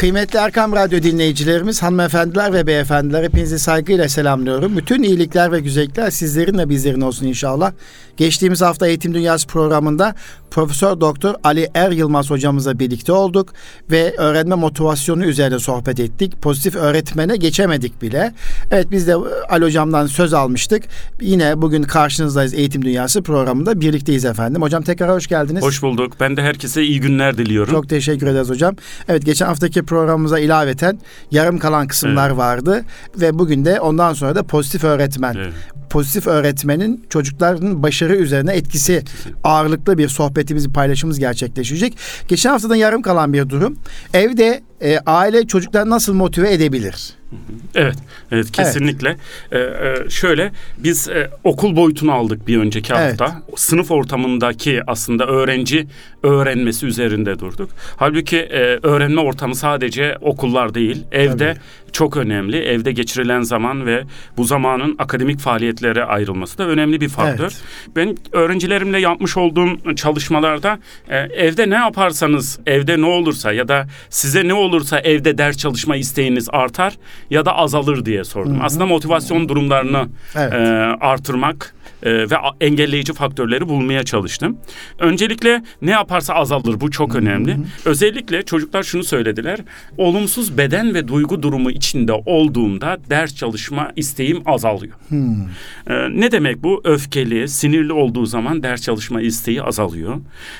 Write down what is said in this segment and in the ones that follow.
Kıymetli Erkam Radyo dinleyicilerimiz, hanımefendiler ve beyefendiler hepinizi saygıyla selamlıyorum. Bütün iyilikler ve güzellikler sizlerin ve bizlerin olsun inşallah. Geçtiğimiz hafta Eğitim Dünyası programında Profesör Doktor Ali Er Yılmaz hocamızla birlikte olduk ve öğrenme motivasyonu üzerine sohbet ettik. Pozitif öğretmene geçemedik bile. Evet biz de Ali hocamdan söz almıştık. Yine bugün karşınızdayız Eğitim Dünyası programında birlikteyiz efendim. Hocam tekrar hoş geldiniz. Hoş bulduk. Ben de herkese iyi günler diliyorum. Çok teşekkür ederiz hocam. Evet geçen haftaki programımıza ilaveten yarım kalan kısımlar evet. vardı ve bugün de ondan sonra da pozitif öğretmen. Evet pozitif öğretmenin çocukların başarı üzerine etkisi ağırlıklı bir sohbetimiz, paylaşımımız gerçekleşecek. Geçen haftadan yarım kalan bir durum. Evde e, aile çocukları nasıl motive edebilir? Evet, evet kesinlikle. Evet. Ee, şöyle biz e, okul boyutunu aldık bir önceki hafta. Evet. Sınıf ortamındaki aslında öğrenci öğrenmesi üzerinde durduk. Halbuki e, öğrenme ortamı sadece okullar değil, evde Tabii. çok önemli. Evde geçirilen zaman ve bu zamanın akademik faaliyetlere ayrılması da önemli bir faktör. Evet. Ben öğrencilerimle yapmış olduğum çalışmalarda e, evde ne yaparsanız, evde ne olursa ya da size ne olursa evde ders çalışma isteğiniz artar ya da azalır diye sordum. Hı-hı. Aslında motivasyon durumlarını evet. e, artırmak e, ve engelleyici faktörleri bulmaya çalıştım. Öncelikle ne yaparsa azalır bu çok önemli. Özellikle çocuklar şunu söylediler. Olumsuz beden ve duygu durumu içinde olduğumda ders çalışma isteğim azalıyor. E, ne demek bu? Öfkeli, sinirli olduğu zaman ders çalışma isteği azalıyor.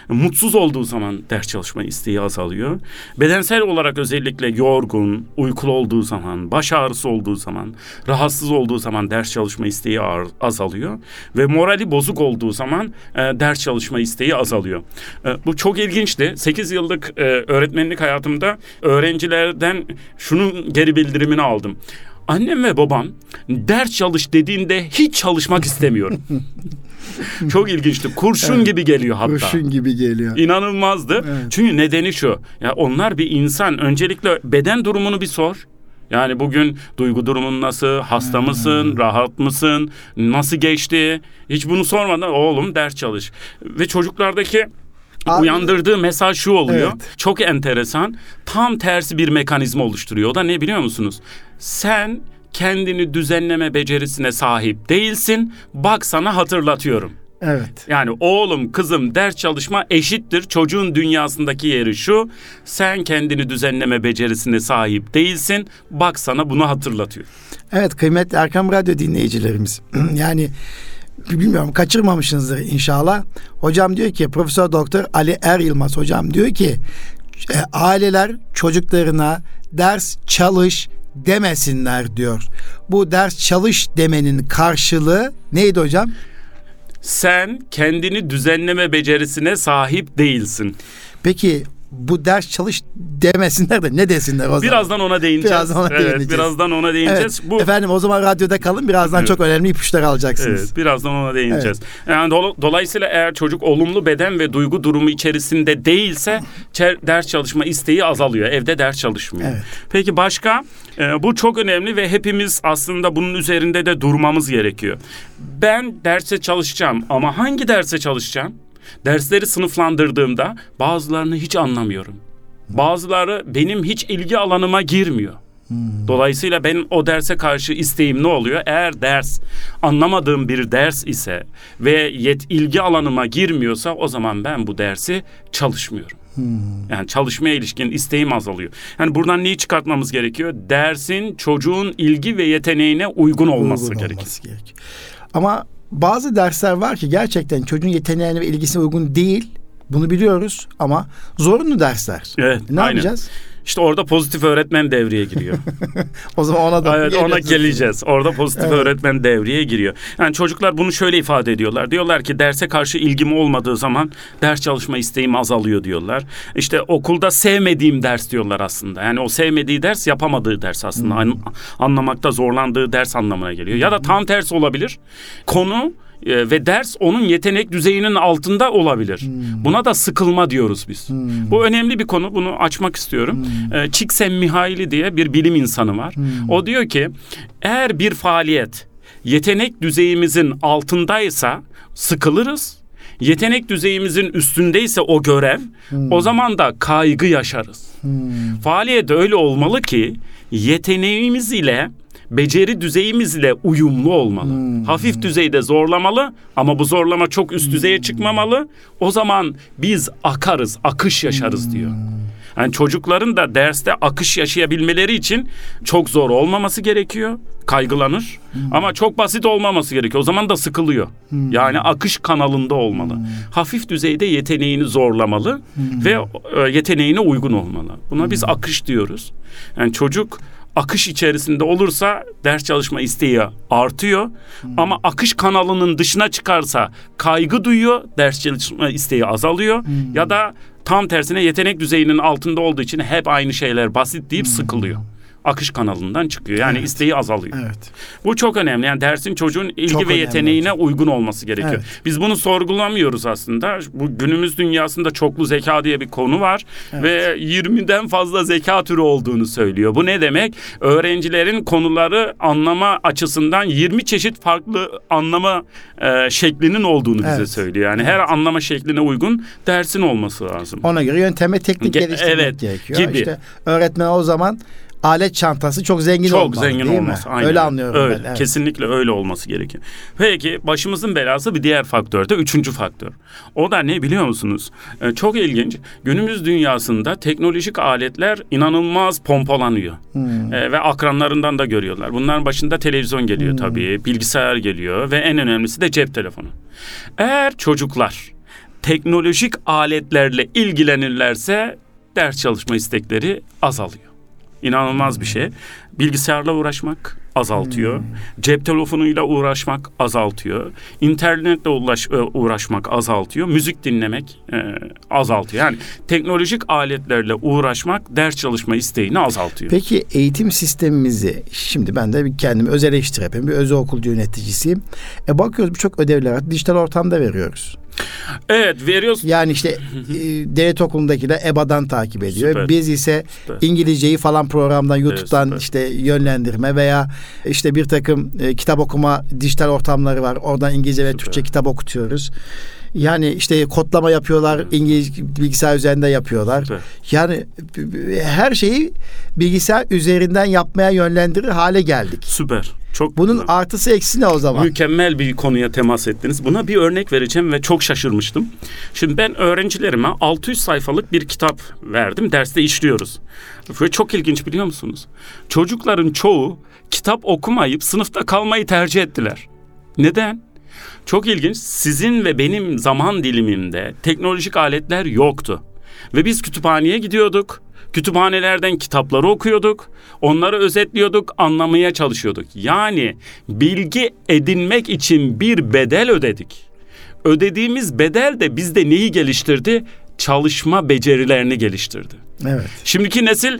Mutsuz olduğu zaman ders çalışma isteği azalıyor. Bedensel olarak özellikle yorgun, uykulu olduğu zaman, baş ağrısı olduğu zaman, rahatsız olduğu zaman ders çalışma isteği azalıyor ve morali bozuk olduğu zaman e, ders çalışma isteği azalıyor. E, bu çok ilginçti. 8 yıllık e, öğretmenlik hayatımda öğrencilerden şunun geri bildirimini aldım. Annem ve babam ders çalış dediğinde hiç çalışmak istemiyorum. Çok ilginçti. Kurşun evet. gibi geliyor hatta. Kurşun gibi geliyor. İnanılmazdı. Evet. Çünkü nedeni şu. Ya onlar bir insan. Öncelikle beden durumunu bir sor. Yani bugün duygu durumun nasıl? Hasta hmm. mısın? Rahat mısın? Nasıl geçti? Hiç bunu sormadan oğlum ders çalış. Ve çocuklardaki Abi, uyandırdığı mesaj şu oluyor. Evet. Çok enteresan. Tam tersi bir mekanizma oluşturuyor. O da ne biliyor musunuz? Sen kendini düzenleme becerisine sahip değilsin. Bak sana hatırlatıyorum. Evet. Yani oğlum kızım ders çalışma eşittir. Çocuğun dünyasındaki yeri şu. Sen kendini düzenleme becerisine sahip değilsin. Bak sana bunu hatırlatıyor. Evet kıymetli Erkam Radyo dinleyicilerimiz. yani bilmiyorum kaçırmamışsınızdır inşallah. Hocam diyor ki Profesör Doktor Ali Er Yılmaz hocam diyor ki e, aileler çocuklarına ders çalış demesinler diyor. Bu ders çalış demenin karşılığı neydi hocam? Sen kendini düzenleme becerisine sahip değilsin. Peki bu ders çalış demesinler de ne desinler o zaman? Birazdan ona değineceğiz. Birazdan ona evet, değineceğiz. Birazdan ona değineceğiz. Evet, bu efendim o zaman radyoda kalın. Birazdan evet. çok önemli ipuçları alacaksınız. Evet, birazdan ona değineceğiz. Evet. Yani do- dolayısıyla eğer çocuk olumlu beden ve duygu durumu içerisinde değilse ders çalışma isteği azalıyor. Evde ders çalışmıyor. Evet. Peki başka? Ee, bu çok önemli ve hepimiz aslında bunun üzerinde de durmamız gerekiyor. Ben derse çalışacağım ama hangi derse çalışacağım? Dersleri sınıflandırdığımda bazılarını hiç anlamıyorum. Bazıları benim hiç ilgi alanıma girmiyor. Hmm. Dolayısıyla benim o derse karşı isteğim ne oluyor? Eğer ders anlamadığım bir ders ise ve yet ilgi alanıma girmiyorsa o zaman ben bu dersi çalışmıyorum. Hmm. Yani çalışmaya ilişkin isteğim azalıyor. Yani buradan neyi çıkartmamız gerekiyor? Dersin çocuğun ilgi ve yeteneğine uygun olması, uygun olması gerekiyor. Ama bazı dersler var ki gerçekten çocuğun yeteneğine ve ilgisine uygun değil. Bunu biliyoruz ama zorunlu dersler. Evet. Ne aynen. yapacağız? İşte orada pozitif öğretmen devreye giriyor. o zaman ona da Evet ona geleceğiz. Orada pozitif evet. öğretmen devreye giriyor. Yani çocuklar bunu şöyle ifade ediyorlar. Diyorlar ki derse karşı ilgim olmadığı zaman ders çalışma isteğim azalıyor diyorlar. İşte okulda sevmediğim ders diyorlar aslında. Yani o sevmediği ders yapamadığı ders aslında. Hmm. Anlamakta zorlandığı ders anlamına geliyor. Ya da tam tersi olabilir. Konu e, ve ders onun yetenek düzeyinin altında olabilir. Hmm. Buna da sıkılma diyoruz biz. Hmm. Bu önemli bir konu. Bunu açmak istiyorum. Hmm. E, Csikszentmihalyi diye bir bilim insanı var. Hmm. O diyor ki eğer bir faaliyet yetenek düzeyimizin altındaysa sıkılırız. yetenek düzeyimizin üstündeyse o görev hmm. o zaman da kaygı yaşarız. Hmm. Faaliyet öyle olmalı ki yeteneğimiz ile beceri düzeyimizle uyumlu olmalı. Hmm. Hafif düzeyde zorlamalı ama bu zorlama çok üst düzeye hmm. çıkmamalı. O zaman biz akarız, akış yaşarız hmm. diyor. Yani çocukların da derste akış yaşayabilmeleri için çok zor olmaması gerekiyor. Kaygılanır. Hmm. Ama çok basit olmaması gerekiyor. O zaman da sıkılıyor. Hmm. Yani akış kanalında olmalı. Hmm. Hafif düzeyde yeteneğini zorlamalı hmm. ve e, yeteneğine uygun olmalı. Buna hmm. biz akış diyoruz. Yani çocuk akış içerisinde olursa ders çalışma isteği artıyor. Hmm. Ama akış kanalının dışına çıkarsa kaygı duyuyor, ders çalışma isteği azalıyor. Hmm. Ya da tam tersine yetenek düzeyinin altında olduğu için hep aynı şeyler basit deyip hmm. sıkılıyor akış kanalından çıkıyor. Yani evet. isteği azalıyor. Evet. Bu çok önemli. Yani dersin çocuğun ilgi çok ve yeteneğine önemli. uygun olması gerekiyor. Evet. Biz bunu sorgulamıyoruz aslında. Bu günümüz dünyasında çoklu zeka diye bir konu var evet. ve 20'den fazla zeka türü olduğunu söylüyor. Bu ne demek? Öğrencilerin konuları anlama açısından 20 çeşit farklı anlama e, şeklinin olduğunu evet. bize söylüyor. Yani evet. her anlama şekline uygun dersin olması lazım. Ona göre yönteme teknik geliştirmek evet, gerekiyor. Gibi. İşte öğretmen o zaman alet çantası çok zengin çok olmalı zengin değil olması, mi? Aynen. Öyle anlıyorum öyle, ben. Evet. Kesinlikle öyle olması gerekiyor. Peki başımızın belası bir diğer faktör de üçüncü faktör. O da ne biliyor musunuz? Ee, çok ilginç. Günümüz dünyasında teknolojik aletler inanılmaz pompalanıyor. Hmm. Ee, ve akranlarından da görüyorlar. Bunların başında televizyon geliyor hmm. tabii, bilgisayar geliyor ve en önemlisi de cep telefonu. Eğer çocuklar teknolojik aletlerle ilgilenirlerse ders çalışma istekleri azalıyor. İnanılmaz bir şey. Bilgisayarla uğraşmak azaltıyor. Hmm. Cep telefonuyla uğraşmak azaltıyor. İnternetle uğraş, e, uğraşmak azaltıyor. Müzik dinlemek e, azaltıyor. Yani teknolojik aletlerle uğraşmak ders çalışma isteğini azaltıyor. Peki eğitim sistemimizi şimdi ben de kendimi öz eleştiri yapayım. Bir özel okul yöneticisiyim. E bakıyoruz birçok ödevleri dijital ortamda veriyoruz. Evet veriyoruz. Yani işte e, devlet okulundakiler EBA'dan takip ediyor. Süper. Biz ise süper. İngilizceyi falan programdan YouTube'dan evet, işte yönlendirme veya işte bir takım e, kitap okuma dijital ortamları var. Oradan İngilizce süper. ve Türkçe kitap okutuyoruz. Yani işte kodlama yapıyorlar, İngiliz bilgisayar üzerinde yapıyorlar. Evet. Yani her şeyi bilgisayar üzerinden yapmaya yönlendirir hale geldik. Süper. Çok Bunun güzel. artısı eksi ne o zaman? Mükemmel bir konuya temas ettiniz. Buna bir örnek vereceğim ve çok şaşırmıştım. Şimdi ben öğrencilerime 600 sayfalık bir kitap verdim. Derste işliyoruz. Ve çok ilginç biliyor musunuz? Çocukların çoğu kitap okumayıp sınıfta kalmayı tercih ettiler. Neden? Çok ilginç. Sizin ve benim zaman dilimimde teknolojik aletler yoktu. Ve biz kütüphaneye gidiyorduk. Kütüphanelerden kitapları okuyorduk. Onları özetliyorduk, anlamaya çalışıyorduk. Yani bilgi edinmek için bir bedel ödedik. Ödediğimiz bedel de bizde neyi geliştirdi? Çalışma becerilerini geliştirdi. Evet. Şimdiki nesil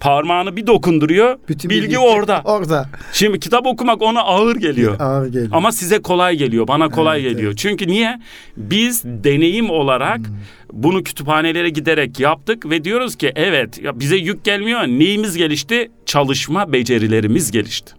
parmağını bir dokunduruyor. Bütün bilgi, bilgi orada. Orada. Şimdi kitap okumak ona ağır geliyor. Ağır geliyor. Ama size kolay geliyor. Bana kolay evet, geliyor. Evet. Çünkü niye? Biz deneyim olarak hmm. bunu kütüphanelere giderek yaptık ve diyoruz ki evet bize yük gelmiyor. Neyimiz gelişti? Çalışma becerilerimiz gelişti.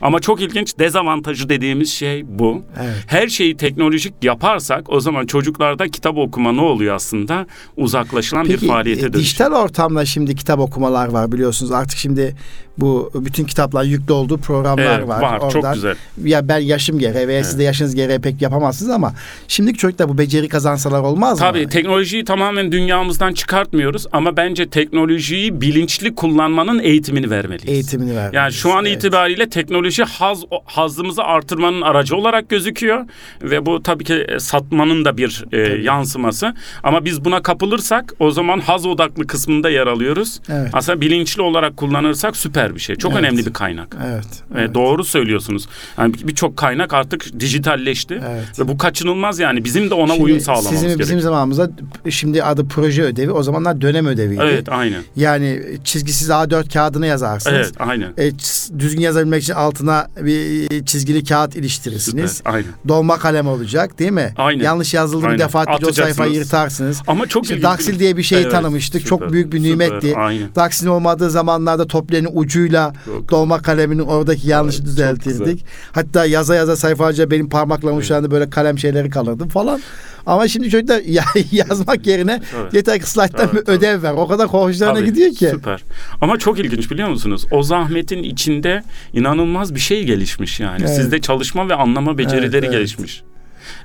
Ama çok ilginç dezavantajı dediğimiz şey bu. Evet. Her şeyi teknolojik yaparsak o zaman çocuklarda kitap okuma ne oluyor aslında? Uzaklaşılan Peki, bir faaliyete dönüşüyor. Dijital ortamda şimdi kitap okumalar var biliyorsunuz. Artık şimdi bu bütün kitaplar yüklü olduğu programlar evet, var. Var Oradan, çok güzel. Ya ben yaşım gereği veya evet. siz de yaşınız gereği pek yapamazsınız ama şimdiki çocuklar bu beceri kazansalar olmaz Tabii, mı? Tabii teknolojiyi tamamen dünyamızdan çıkartmıyoruz ama bence teknolojiyi bilinçli kullanmanın eğitimini vermeliyiz. Eğitimini vermeliyiz. Yani şu an evet. itibariyle teknoloji haz hazımızı artırmanın aracı olarak gözüküyor ve bu tabii ki e, satmanın da bir e, yansıması. Ama biz buna kapılırsak o zaman haz odaklı kısmında yer alıyoruz. Evet. Aslında bilinçli olarak kullanırsak süper bir şey. Çok evet. önemli bir kaynak. Evet. evet. Doğru söylüyorsunuz. Yani birçok kaynak artık dijitalleşti evet. ve bu kaçınılmaz yani. Bizim de ona şimdi uyum sağlamamız sizin, gerekiyor. Bizim zamanımızda şimdi adı proje ödevi. O zamanlar dönem ödeviydi. Evet, aynen. Yani çizgisiz A4 kağıdına yazarsınız. Evet, aynen. E, düzgün yazabilmek için altına bir çizgili kağıt iliştirirsiniz. Süper, aynen. Dolma kalem olacak değil mi? Aynen. Yanlış yazıldı bir defa o sayfayı yırtarsınız. Ama çok işte Daksil diye bir şey evet, tanımıştık. Süper, çok büyük bir nimetti. Daksil olmadığı zamanlarda toplerin ucu ucuyla Çok dolma kaleminin oradaki yanlışı Evet, düzeltirdik. Hatta yaza yaza sayfalarca benim parmaklarım uçlarında böyle kalem şeyleri kalırdı falan. Ama şimdi çocuklar ya- yazmak yerine Evet. yeter ki slayttan Tabii, bir ödev ver. O kadar hoşlarına Tabii, gidiyor ki. Süper. Ama çok ilginç biliyor musunuz? O zahmetin içinde inanılmaz bir şey gelişmiş yani. Evet. Sizde çalışma ve anlama becerileri Evet, evet. gelişmiş.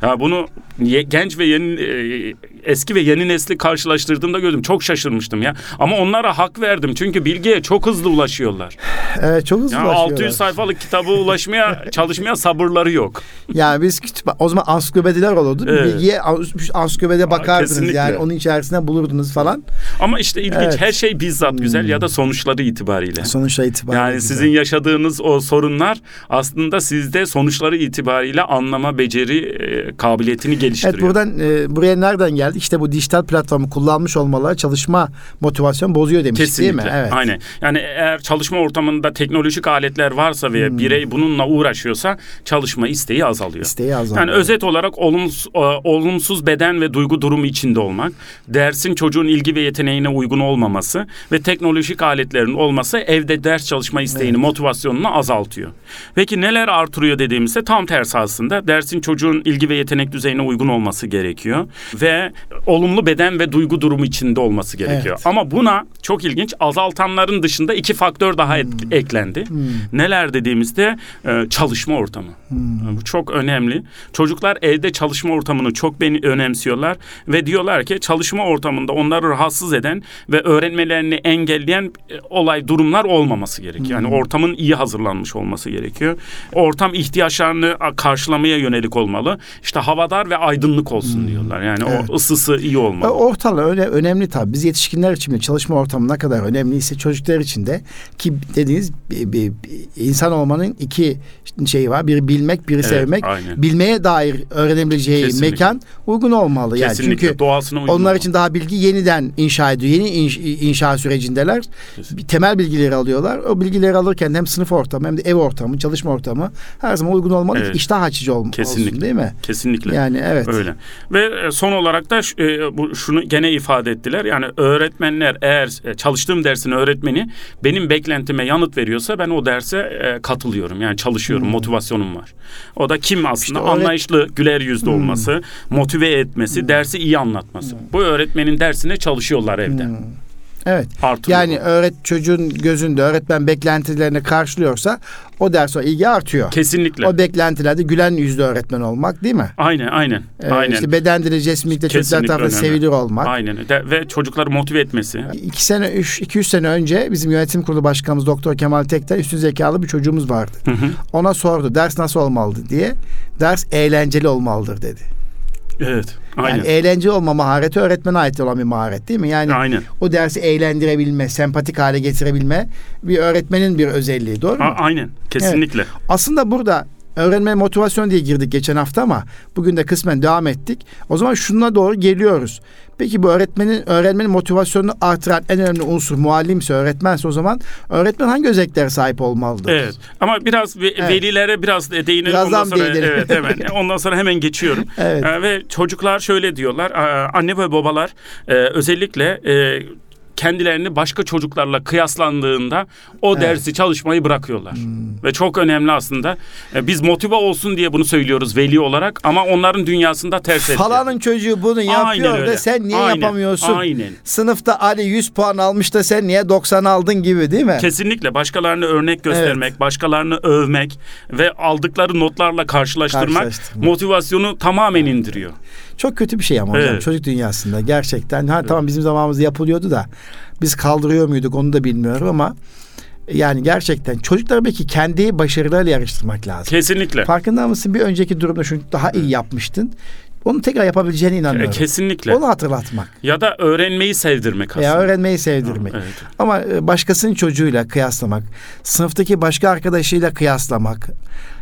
Ya bunu ye- genç ve yeni e, eski ve yeni nesli karşılaştırdığımda gördüm. Çok şaşırmıştım ya. Ama onlara hak verdim. Çünkü bilgiye çok hızlı ulaşıyorlar. Evet çok hızlı Ya ulaşıyorlar. 600 sayfalık kitaba ulaşmaya, çalışmaya sabırları yok. Yani biz kütüphe o zaman ansiklopediler olurdu. Evet. Bilgiye ans- ansiklopedide bakardınız kesinlikle. yani onun içerisinde bulurdunuz falan. Ama işte ilginç Evet. her şey bizzat güzel ya da sonuçları itibariyle. Sonuçta itibariyle. Yani güzel. sizin yaşadığınız o sorunlar aslında sizde sonuçları itibariyle anlama beceri e, kabiliyetini Evet geliştiriyor. buradan e, buraya nereden geldik? İşte bu dijital platformu kullanmış olmaları çalışma motivasyon bozuyor demiştik Kesinlikle. değil mi? Evet. Aynen. Yani eğer çalışma ortamında teknolojik aletler varsa ve Hmm. birey bununla uğraşıyorsa çalışma isteği azalıyor. İsteği azalıyor. Yani özet olarak olumsuz, e, olumsuz beden ve duygu durumu içinde olmak, dersin çocuğun ilgi ve yeteneğine uygun olmaması ve teknolojik aletlerin olması evde ders çalışma isteğini, motivasyonunu azaltıyor. Peki neler artırıyor dediğimizde tam tersi aslında. Dersin çocuğun ilgi ve yetenek düzeyine uygun olması gerekiyor ve olumlu beden ve duygu durumu içinde olması gerekiyor. Evet. Ama buna çok ilginç azaltanların dışında iki faktör daha et- Hmm. eklendi. Neler dediğimizde e, çalışma ortamı. Hmm. Bu çok önemli. Çocuklar evde çalışma ortamını çok beni önemsiyorlar ve diyorlar ki çalışma ortamında onları rahatsız eden ve öğrenmelerini engelleyen e, olay durumlar olmaması gerekiyor. Yani ortamın iyi hazırlanmış olması gerekiyor. Ortam ihtiyaçlarını karşılamaya yönelik olmalı. İşte havadar ve aydınlık olsun diyorlar. Yani Evet. o ısısı iyi E, olmalı. Ortalığı öyle önemli tabii. Biz yetişkinler için de çalışma ortamı ne kadar önemliyse çocuklar için de ki dediğiniz bir, bir- insan olmanın iki şeyi var. Biri bilmek, biri Evet, sevmek. aynen. Bilmeye dair öğrenebileceği Kesinlikle. mekan uygun olmalı. Yani Kesinlikle çünkü doğasına uygun onlar olmalı. için daha bilgi yeniden inşa ediyor. Yeni inş- inşa sürecindeler. Bir temel bilgileri alıyorlar. O bilgileri alırken hem sınıf ortamı hem de ev ortamı, çalışma ortamı her zaman uygun olmalı. Evet. iştah açıcı ol- olsun Kesinlikle. değil mi? Kesinlikle. Yani evet. Öyle. Ve e, son olarak da e, bu şunu gene ifade ettiler. Yani öğretmenler eğer e, çalıştığım dersin öğretmeni benim beklentime yanıt veriyorsa ben o derse katılıyorum. Yani çalışıyorum, motivasyonum var. O da kim aslında Hmm. İşte öğret- Hmm. anlayışlı, güler yüzlü olması, motive etmesi, dersi iyi anlatması. Bu öğretmenin dersine çalışıyorlar evde. Evet. Artıyor. Yani öğret çocuğun gözünde öğretmen beklentilerini karşılıyorsa o derse ilgi artıyor. Kesinlikle. O beklentilerde gülen yüzlü öğretmen olmak değil mi? Aynen, aynen. Ee, aynen. İşte beden dili, cismilikte çocuklar tarafından sevilir olmak. Aynen. De, ve çocukları motive etmesi. İki sene, üç, iki üç sene önce bizim yönetim kurulu başkanımız Doktor Kemal Tekten üstün zekalı bir çocuğumuz vardı. Hı hı. Ona sordu ders nasıl olmalıdır diye. Ders eğlenceli olmalıdır dedi. Evet. Aynen. Yani eğlenceli olma mahareti öğretmene ait olan bir maharet değil mi? Yani Aynen. o dersi eğlendirebilme, sempatik hale getirebilme bir öğretmenin bir özelliği. Doğru mu? A- aynen. Kesinlikle. Aslında burada öğrenme motivasyon diye girdik geçen hafta ama bugün de kısmen devam ettik. O zaman şuna doğru geliyoruz. Peki bu öğretmenin öğrenmenin motivasyonunu artıran en önemli unsur muallimse öğretmense o zaman öğretmen hangi özelliklere sahip olmalıdır? Evet. Ama biraz ve- Evet. velilere biraz de değinelim. Birazdan ondan sonra değinelim. evet hemen. Ondan sonra hemen geçiyorum. Evet. Ee, ve çocuklar şöyle diyorlar. Anne ve babalar e, özellikle e, kendilerini başka çocuklarla kıyaslandığında o Evet. Hmm. dersi çalışmayı bırakıyorlar. Ve çok önemli aslında. E, biz motive olsun diye bunu söylüyoruz veli olarak ama onların dünyasında ters etki. Falanın çocuğu bunu yapıyor da sen niye Aynen, yapamıyorsun? aynen. Sınıfta Ali 100 puan almış da sen niye 90 aldın gibi değil mi? Kesinlikle başkalarını örnek göstermek, başkalarını övmek ve aldıkları notlarla Karşılaştırmak. motivasyonu tamamen indiriyor. Çok kötü bir şey ama hocam Evet. çocuk dünyasında gerçekten. Ha tamam bizim zamanımızda yapılıyordu da biz kaldırıyor muyduk onu da bilmiyorum ama yani gerçekten çocukları belki kendi başarılarıyla yarıştırmak lazım. Kesinlikle. Farkında mısın? Bir önceki durumda şunu daha iyi yapmıştın. Onu tekrar yapabileceğine E, inanıyorum. Kesinlikle. Onu hatırlatmak. Ya da öğrenmeyi sevdirmek aslında. Veya öğrenmeyi sevdirmek. Evet. Ama e, başkasının çocuğuyla kıyaslamak, sınıftaki başka arkadaşıyla kıyaslamak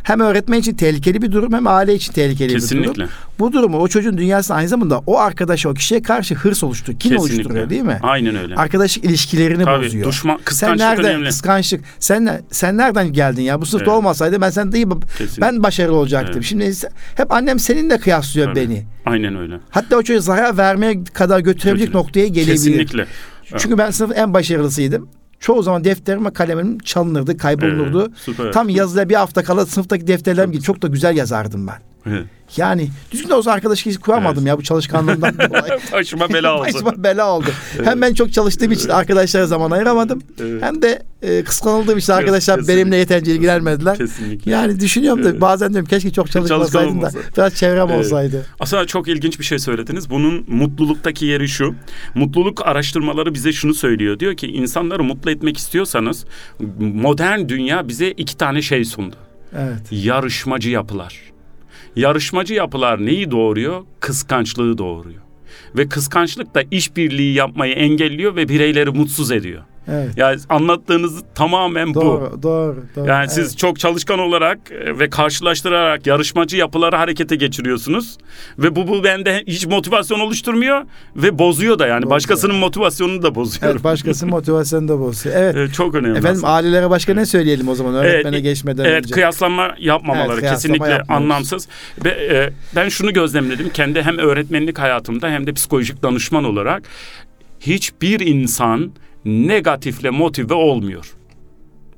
hem öğretmen için tehlikeli bir durum hem aile için tehlikeli bir Kesinlikle. durum. Bu durumu o çocuğun dünyasında aynı zamanda o arkadaşa, o kişiye karşı hırs oluşturuyor. Kin Kesinlikle. oluşturuyor değil mi? Aynen öyle. Arkadaşlık ilişkilerini Tabii, bozuyor. düşman- sen kıskançlık nereden önemli. kıskançlık? Sen sen nereden geldin ya? Bu sınıfta Evet. olmasaydı ben sen değil Kesinlikle. ben başarılı olacaktım. Evet. Şimdi hep annem seninle kıyaslıyor Tabii. beni. Aynen öyle. Hatta o çocuğu zarar vermeye kadar götürebilecek Götürür. noktaya gelebilir. Kesinlikle. Çünkü ben sınıfın en başarılısıydım. Çoğu zaman defterim ve kalemim çalınırdı, kaybolurdu. Evet, süper. Tam yazıya bir hafta kala sınıftaki defterlerim gibi çok da güzel yazardım ben. Evet. Yani düzgün de olsa arkadaş kuramadım Evet. ya bu çalışkanlığımdan dolayı. Başıma bela oldu. Başıma bela oldu. Hem ben çok çalıştığım için arkadaşlara zaman ayıramadım. Evet. Hem de e, kıskanıldığım için arkadaşlar kesinlikle. benimle yeterince ilgilenmediler. Kesinlikle. Yani düşünüyorum da Evet. bazen diyorum keşke çok çalışmasaydım da biraz çevrem Evet. olsaydı. Aslında çok ilginç bir şey söylediniz. Bunun mutluluktaki yeri şu. Mutluluk araştırmaları bize şunu söylüyor. Diyor ki insanları mutlu etmek istiyorsanız modern dünya bize iki tane şey sundu. Evet. Yarışmacı yapılar. Yarışmacı yapılar neyi doğuruyor? Kıskançlığı doğuruyor. Ve kıskançlık da işbirliği yapmayı engelliyor ve bireyleri mutsuz ediyor. Evet. Yani anlattığınız tamamen bu. Doğru, doğru, doğru. Yani evet. siz çok çalışkan olarak e, ve karşılaştırarak yarışmacı yapıları harekete geçiriyorsunuz. Ve bu, bu bende hiç motivasyon oluşturmuyor ve bozuyor da yani. Bozuyor. Başkasının motivasyonunu da bozuyor. Evet, başkasının motivasyonu da bozuyor. Evet. Evet, çok önemli. Efendim aslında. ailelere başka ne söyleyelim o zaman öğretmene Evet, geçmeden Evet önce? yapmamaları Evet, kıyaslama kesinlikle yapmıyoruz. anlamsız. Ve e, ben şunu gözlemledim kendi hem öğretmenlik hayatımda hem de psikolojik danışman olarak hiçbir insan negatifle motive olmuyor.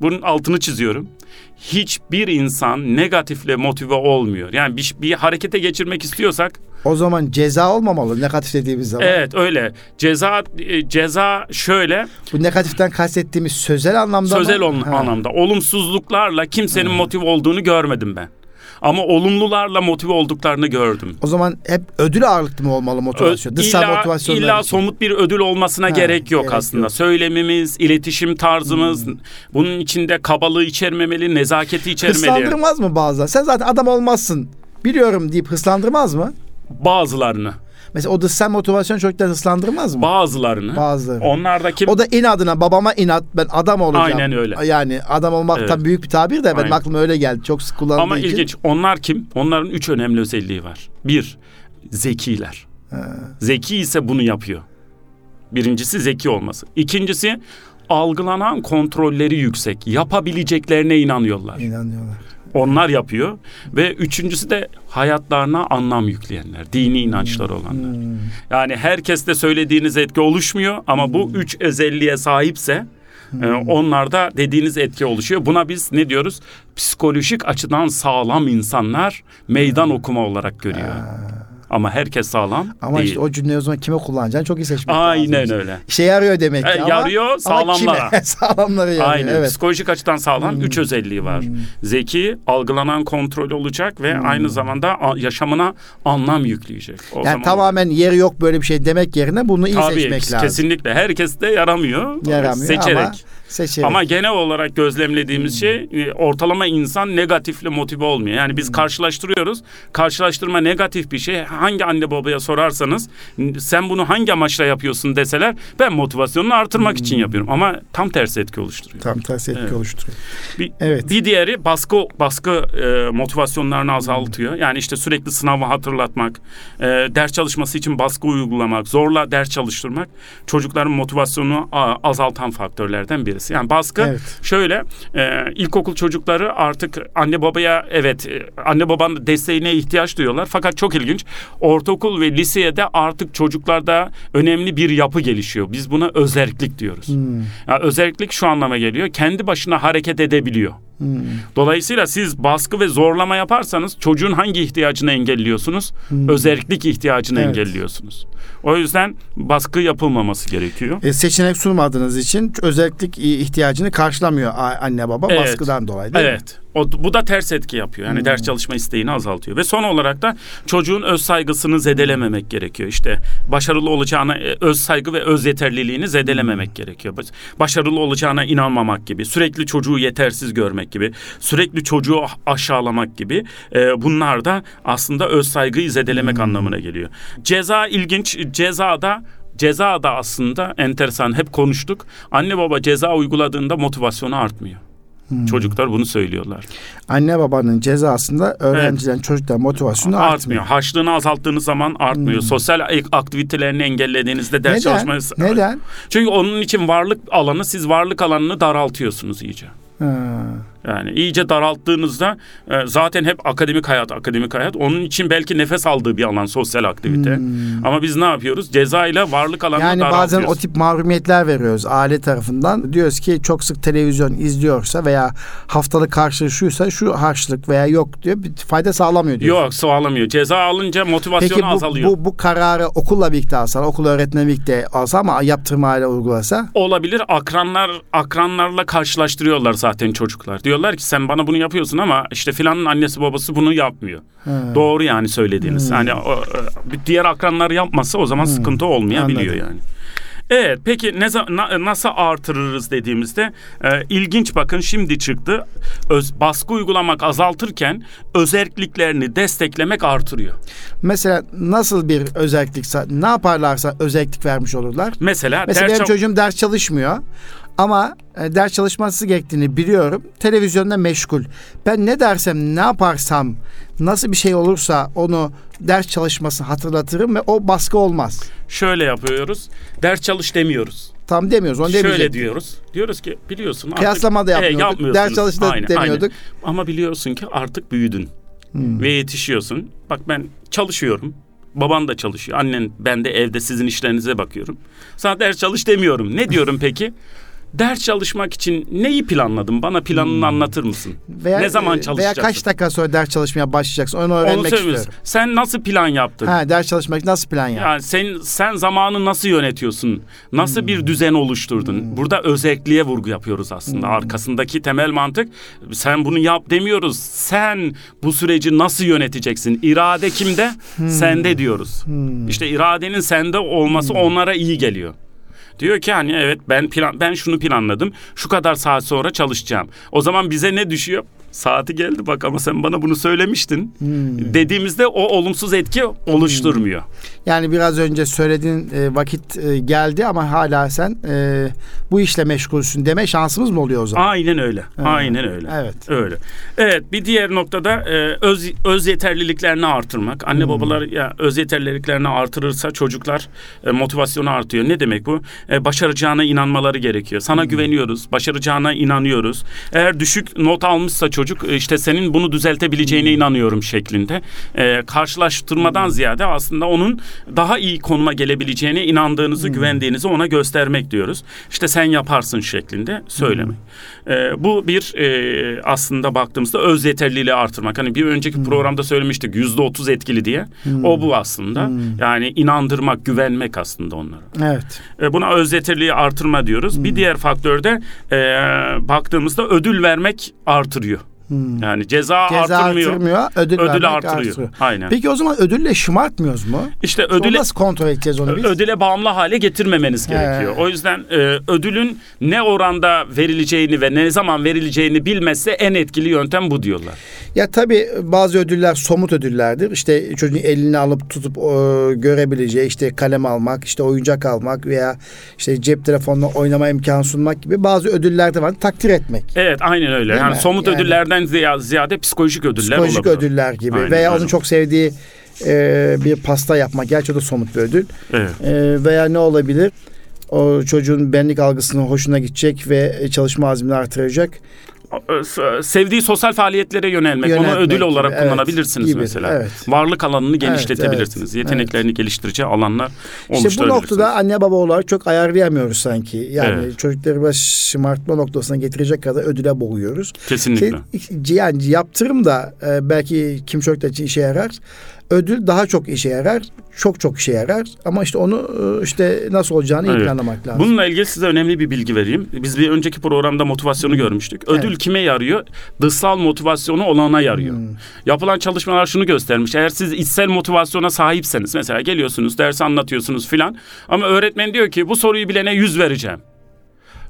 Bunun altını çiziyorum. Hiçbir insan negatifle motive olmuyor. Yani bir, bir harekete geçirmek istiyorsak O zaman ceza olmamalı negatif dediğimiz zaman. evet öyle. Ceza e, ceza şöyle Bu negatiften kastettiğimiz sözel anlamda sözel mı? Ha. anlamda olumsuzluklarla kimsenin motive olduğunu görmedim ben. Ama olumlularla motive olduklarını gördüm. O zaman hep ödül ağırlıklı mı olmalı motivasyon? Ö- Dışsal illa, motivasyonlar illa için. somut bir ödül olmasına Ha, gerek yok gerek aslında. yok. Söylemimiz, iletişim tarzımız, Hmm. bunun içinde kabalığı içermemeli, nezaketi içermeli. Hırslandırmaz mı bazen? Sen zaten adam olmazsın. Biliyorum deyip hırslandırmaz mı? Bazılarını, Mesela o dışsal motivasyon çocukları hırslandırmaz mı? bazılarını. Bazıları. Onlardaki O da inadına babama inat ben adam olacağım. Aynen öyle. Yani adam olmak Evet. büyük bir tabir de Aynen. aklıma öyle geldi. Çok sık kullanıldığı ama için. ilginç. Onlar kim? Onların üç önemli özelliği var. Bir, zekiler. Zeki ise bunu yapıyor. Birincisi zeki olması. İkincisi algılanan kontrolleri yüksek. Yapabileceklerine inanıyorlar. İnanıyorlar. Onlar yapıyor ve üçüncüsü de hayatlarına anlam yükleyenler, dini inançları olanlar. Hmm. Yani herkeste söylediğiniz etki oluşmuyor ama bu üç özelliğe sahipse e, onlarda dediğiniz etki oluşuyor. Buna biz ne diyoruz? Psikolojik açıdan sağlam insanlar meydan okuma olarak görüyor. Ama herkes sağlam Ama değil. işte o cümleyi o zaman kime kullanacağını çok iyi seçmek lazım. Aynen öyle. İşe yarıyor demek ki E, ama. yarıyor, ama sağlamlara. kime? Sağlamlara yarıyor. Aynen. Evet. Hmm. Psikolojik açıdan sağlam üç özelliği var. Zeki, algılanan kontrol olacak ve aynı zamanda yaşamına anlam yükleyecek. O Yani zaman- tamamen yeri yok böyle bir şey demek yerine bunu iyi Tabii seçmek lazım. kesinlikle. Herkes de yaramıyor. Yaramıyor Seçerek. ama seçerek. Ama genel olarak Hmm. gözlemlediğimiz şey e, ortalama insan negatifle motive olmuyor. Yani Hmm. biz karşılaştırıyoruz. Karşılaştırma negatif bir şey. Hangi anne babaya sorarsanız sen bunu hangi amaçla yapıyorsun deseler ben motivasyonunu artırmak Hmm. için yapıyorum. Ama tam tersi etki oluşturuyor. tam tersi etki Evet. oluşturuyor. Bir, Evet. bir diğeri baskı baskı e, motivasyonlarını azaltıyor. Yani işte sürekli sınavı hatırlatmak, e, ders çalışması için baskı uygulamak, zorla ders çalıştırmak çocukların motivasyonunu azaltan faktörlerden birisi. Yani baskı Evet. şöyle e, ilkokul çocukları artık anne babaya evet e, anne babanın desteğine ihtiyaç duyuyorlar. Fakat çok ilginç ortaokul ve liseye de artık çocuklarda önemli bir yapı gelişiyor. Biz buna özerklik diyoruz. Hmm. Ya özellik şu anlama geliyor. Kendi başına hareket edebiliyor. Hmm. Dolayısıyla siz baskı ve zorlama yaparsanız çocuğun hangi ihtiyacını engelliyorsunuz? Özellik ihtiyacını Hmm. Evet. engelliyorsunuz. O yüzden baskı yapılmaması gerekiyor. E, seçenek sunmadığınız için özellik ihtiyacını karşılamıyor anne baba Evet. baskıdan dolayı değil mi? Evet. O, bu da ters etki yapıyor. Yani ders çalışma isteğini azaltıyor. Ve son olarak da çocuğun öz saygısını zedelememek gerekiyor. İşte başarılı olacağına e, öz saygı ve öz yeterliliğini zedelememek gerekiyor. Baş- Başarılı olacağına inanmamak gibi, sürekli çocuğu yetersiz görmek gibi, sürekli çocuğu aşağılamak gibi e, bunlar da aslında öz saygıyı zedelemek anlamına geliyor. Ceza ilginç. Cezada Ceza da aslında enteresan hep konuştuk. Anne baba ceza uyguladığında motivasyonu artmıyor. Çocuklar bunu söylüyorlar. Anne babanın cezasında öğrencilerin çocukların motivasyonu Artmıyor. artmıyor. Haçlığını azalttığınız zaman artmıyor. Sosyal ak- aktivitelerini engellediğinizde ders Neden? çalışmanız... Neden? Çünkü onun için varlık alanı siz varlık alanını daraltıyorsunuz iyice. Ha. Yani iyice daralttığınızda e, zaten hep akademik hayat, akademik hayat. Onun için belki nefes aldığı bir alan sosyal aktivite. Hmm. Ama biz ne yapıyoruz? Ceza ile varlık alanını Yani bazen o tip mahrumiyetler veriyoruz aile tarafından. Diyoruz ki çok sık televizyon izliyorsa veya haftalık karşılaşıyorsa şu harçlık veya yok diyor. Bir fayda sağlamıyor diyor. Yok sağlamıyor. Ceza alınca motivasyonu Peki bu, azalıyor. bu, bu kararı okulla birlikte alsa, okul öğretmeni birlikte alsa ama yaptırma ile uygulasa? Olabilir. Akranlar akranlarla karşılaştırıyorlar zaten çocuklar. Diyorlar ki sen bana bunu yapıyorsun ama işte filanın annesi babası bunu yapmıyor. He. Doğru yani söylediğiniz. Hmm. Hani o, diğer akranlar yapmasa o zaman hmm. sıkıntı olmayabiliyor Anladım. yani. Evet peki ne na, nasıl artırırız dediğimizde e, ilginç bakın şimdi çıktı. Öz, baskı uygulamak azaltırken özelliklerini desteklemek artırıyor. Mesela nasıl bir özellik ne yaparlarsa özellik vermiş olurlar? Mesela Mesela benim çocuğum ders çalışmıyor ama e, ders çalışması gerektiğini biliyorum. Televizyonda meşgul. Ben ne dersem, ne yaparsam, nasıl bir şey olursa onu ders çalışmasını hatırlatırım ve o baskı olmaz. Şöyle yapıyoruz. Ders çalış demiyoruz. Tam demiyoruz. Onu Şöyle diyoruz. Diyoruz ki biliyorsun artık Kıyaslama da yapmıyorduk. E, ders çalış da aynen, demiyorduk. Aynen. Ama biliyorsun ki artık büyüdün. Hmm. Ve yetişiyorsun. Bak ben çalışıyorum. Baban da çalışıyor. Annen ben de evde sizin işlerinize bakıyorum. Sana ders çalış demiyorum. Ne diyorum peki? Ders çalışmak için neyi planladın? Bana planını hmm. anlatır mısın? Veya, ne zaman çalışacaksın? Veya kaç dakika sonra ders çalışmaya başlayacaksın? Onu öğrenmek Onu istiyorum. Sen nasıl plan yaptın? Ha, ders çalışmak nasıl plan yaptın? Yani sen sen zamanı nasıl yönetiyorsun? Nasıl hmm. bir düzen oluşturdun? Hmm. Burada özelliğe vurgu yapıyoruz aslında. Hmm. Arkasındaki temel mantık sen bunu yap demiyoruz. Sen bu süreci nasıl yöneteceksin? İrade kimde? Hmm. Sende diyoruz. Hmm. İşte iradenin sende olması hmm. onlara iyi geliyor. Diyor ki hani evet ben plan ben şunu planladım. Şu kadar saat sonra çalışacağım. O zaman bize ne düşüyor? Saati geldi bak ama sen bana bunu söylemiştin hmm. dediğimizde o olumsuz etki oluşturmuyor. Hmm. Yani biraz önce söylediğin e, vakit e, geldi ama hala sen e, bu işle meşgulsün deme şansımız mı oluyor o zaman? Aynen öyle. Evet. Aynen öyle. Evet. Öyle. Evet bir diğer noktada e, öz öz yeterliliklerini artırmak. Anne hmm. babalar ya öz yeterliliklerini artırırsa çocuklar e, motivasyonu artıyor. Ne demek bu? E, başaracağına inanmaları gerekiyor. Sana hmm. güveniyoruz. Başaracağına inanıyoruz. Eğer düşük not almışsa çocuk çocuk e, işte senin bunu düzeltebileceğine hmm. inanıyorum şeklinde. E, karşılaştırmadan hmm. ziyade aslında onun daha iyi konuma gelebileceğine inandığınızı, hmm. güvendiğinizi ona göstermek diyoruz. İşte sen yaparsın şeklinde söylemek. Hmm. E, bu bir e, aslında baktığımızda öz yeterliliği artırmak. Hani bir önceki hmm. programda söylemiştik yüzde otuz etkili diye. Hmm. O bu aslında. Hmm. Yani inandırmak, güvenmek aslında onlara. Evet. E, buna öz yeterliliği artırma diyoruz. Hmm. Bir diğer faktör de e, baktığımızda ödül vermek artırıyor. Hmm. Yani ceza, ceza artırmıyor, artırmıyor ödül, ödül artırıyor. artırıyor. Aynen. Peki o zaman ödülle şımartmıyoruz mu? İşte ödüle nasıl kontrol edeceğiz onu biz? Ödüle bağımlı hale getirmemeniz gerekiyor. He. O yüzden e, ödülün ne oranda verileceğini ve ne zaman verileceğini bilmezse en etkili yöntem bu diyorlar. Ya tabii bazı ödüller somut ödüllerdir. İşte çocuğun elini alıp tutup o, görebileceği işte kalem almak, işte oyuncak almak veya işte cep telefonla oynama imkanı sunmak gibi bazı ödüller de var. Takdir etmek. Evet aynen öyle. Değil yani mi? somut yani, ödüllerden ziyade psikolojik ödüller psikolojik olabilir. ödüller gibi aynen, veya aynen. onun çok sevdiği e, bir pasta yapmak. Gerçi o da somut bir ödül. Evet. E, veya ne olabilir? O çocuğun benlik algısının hoşuna gidecek ve çalışma azmini artıracak sevdiği sosyal faaliyetlere yönelmek, Yöneltmek onu ödül olarak gibi, kullanabilirsiniz gibi, mesela. Evet. Varlık alanını genişletebilirsiniz. Evet, Yeteneklerini evet. geliştirici alanlar İşte bu noktada anne baba olarak çok ayarlayamıyoruz sanki. Yani evet. çocukları baş şımartma noktasına getirecek kadar ödüle boğuyoruz. Kesinlikle. Ki, yani yaptırım da e, belki kim çocuklar için işe yarar ödül daha çok işe yarar. Çok çok işe yarar. Ama işte onu e, işte nasıl olacağını evet. iyi planlamak lazım. Bununla ilgili size önemli bir bilgi vereyim. Biz bir önceki programda motivasyonu görmüştük. Ödül evet. kime yarıyor? Dışsal motivasyonu olana yarıyor. Hmm. Yapılan çalışmalar şunu göstermiş. Eğer siz içsel motivasyona sahipseniz mesela geliyorsunuz ders anlatıyorsunuz filan ama öğretmen diyor ki bu soruyu bilene yüz vereceğim.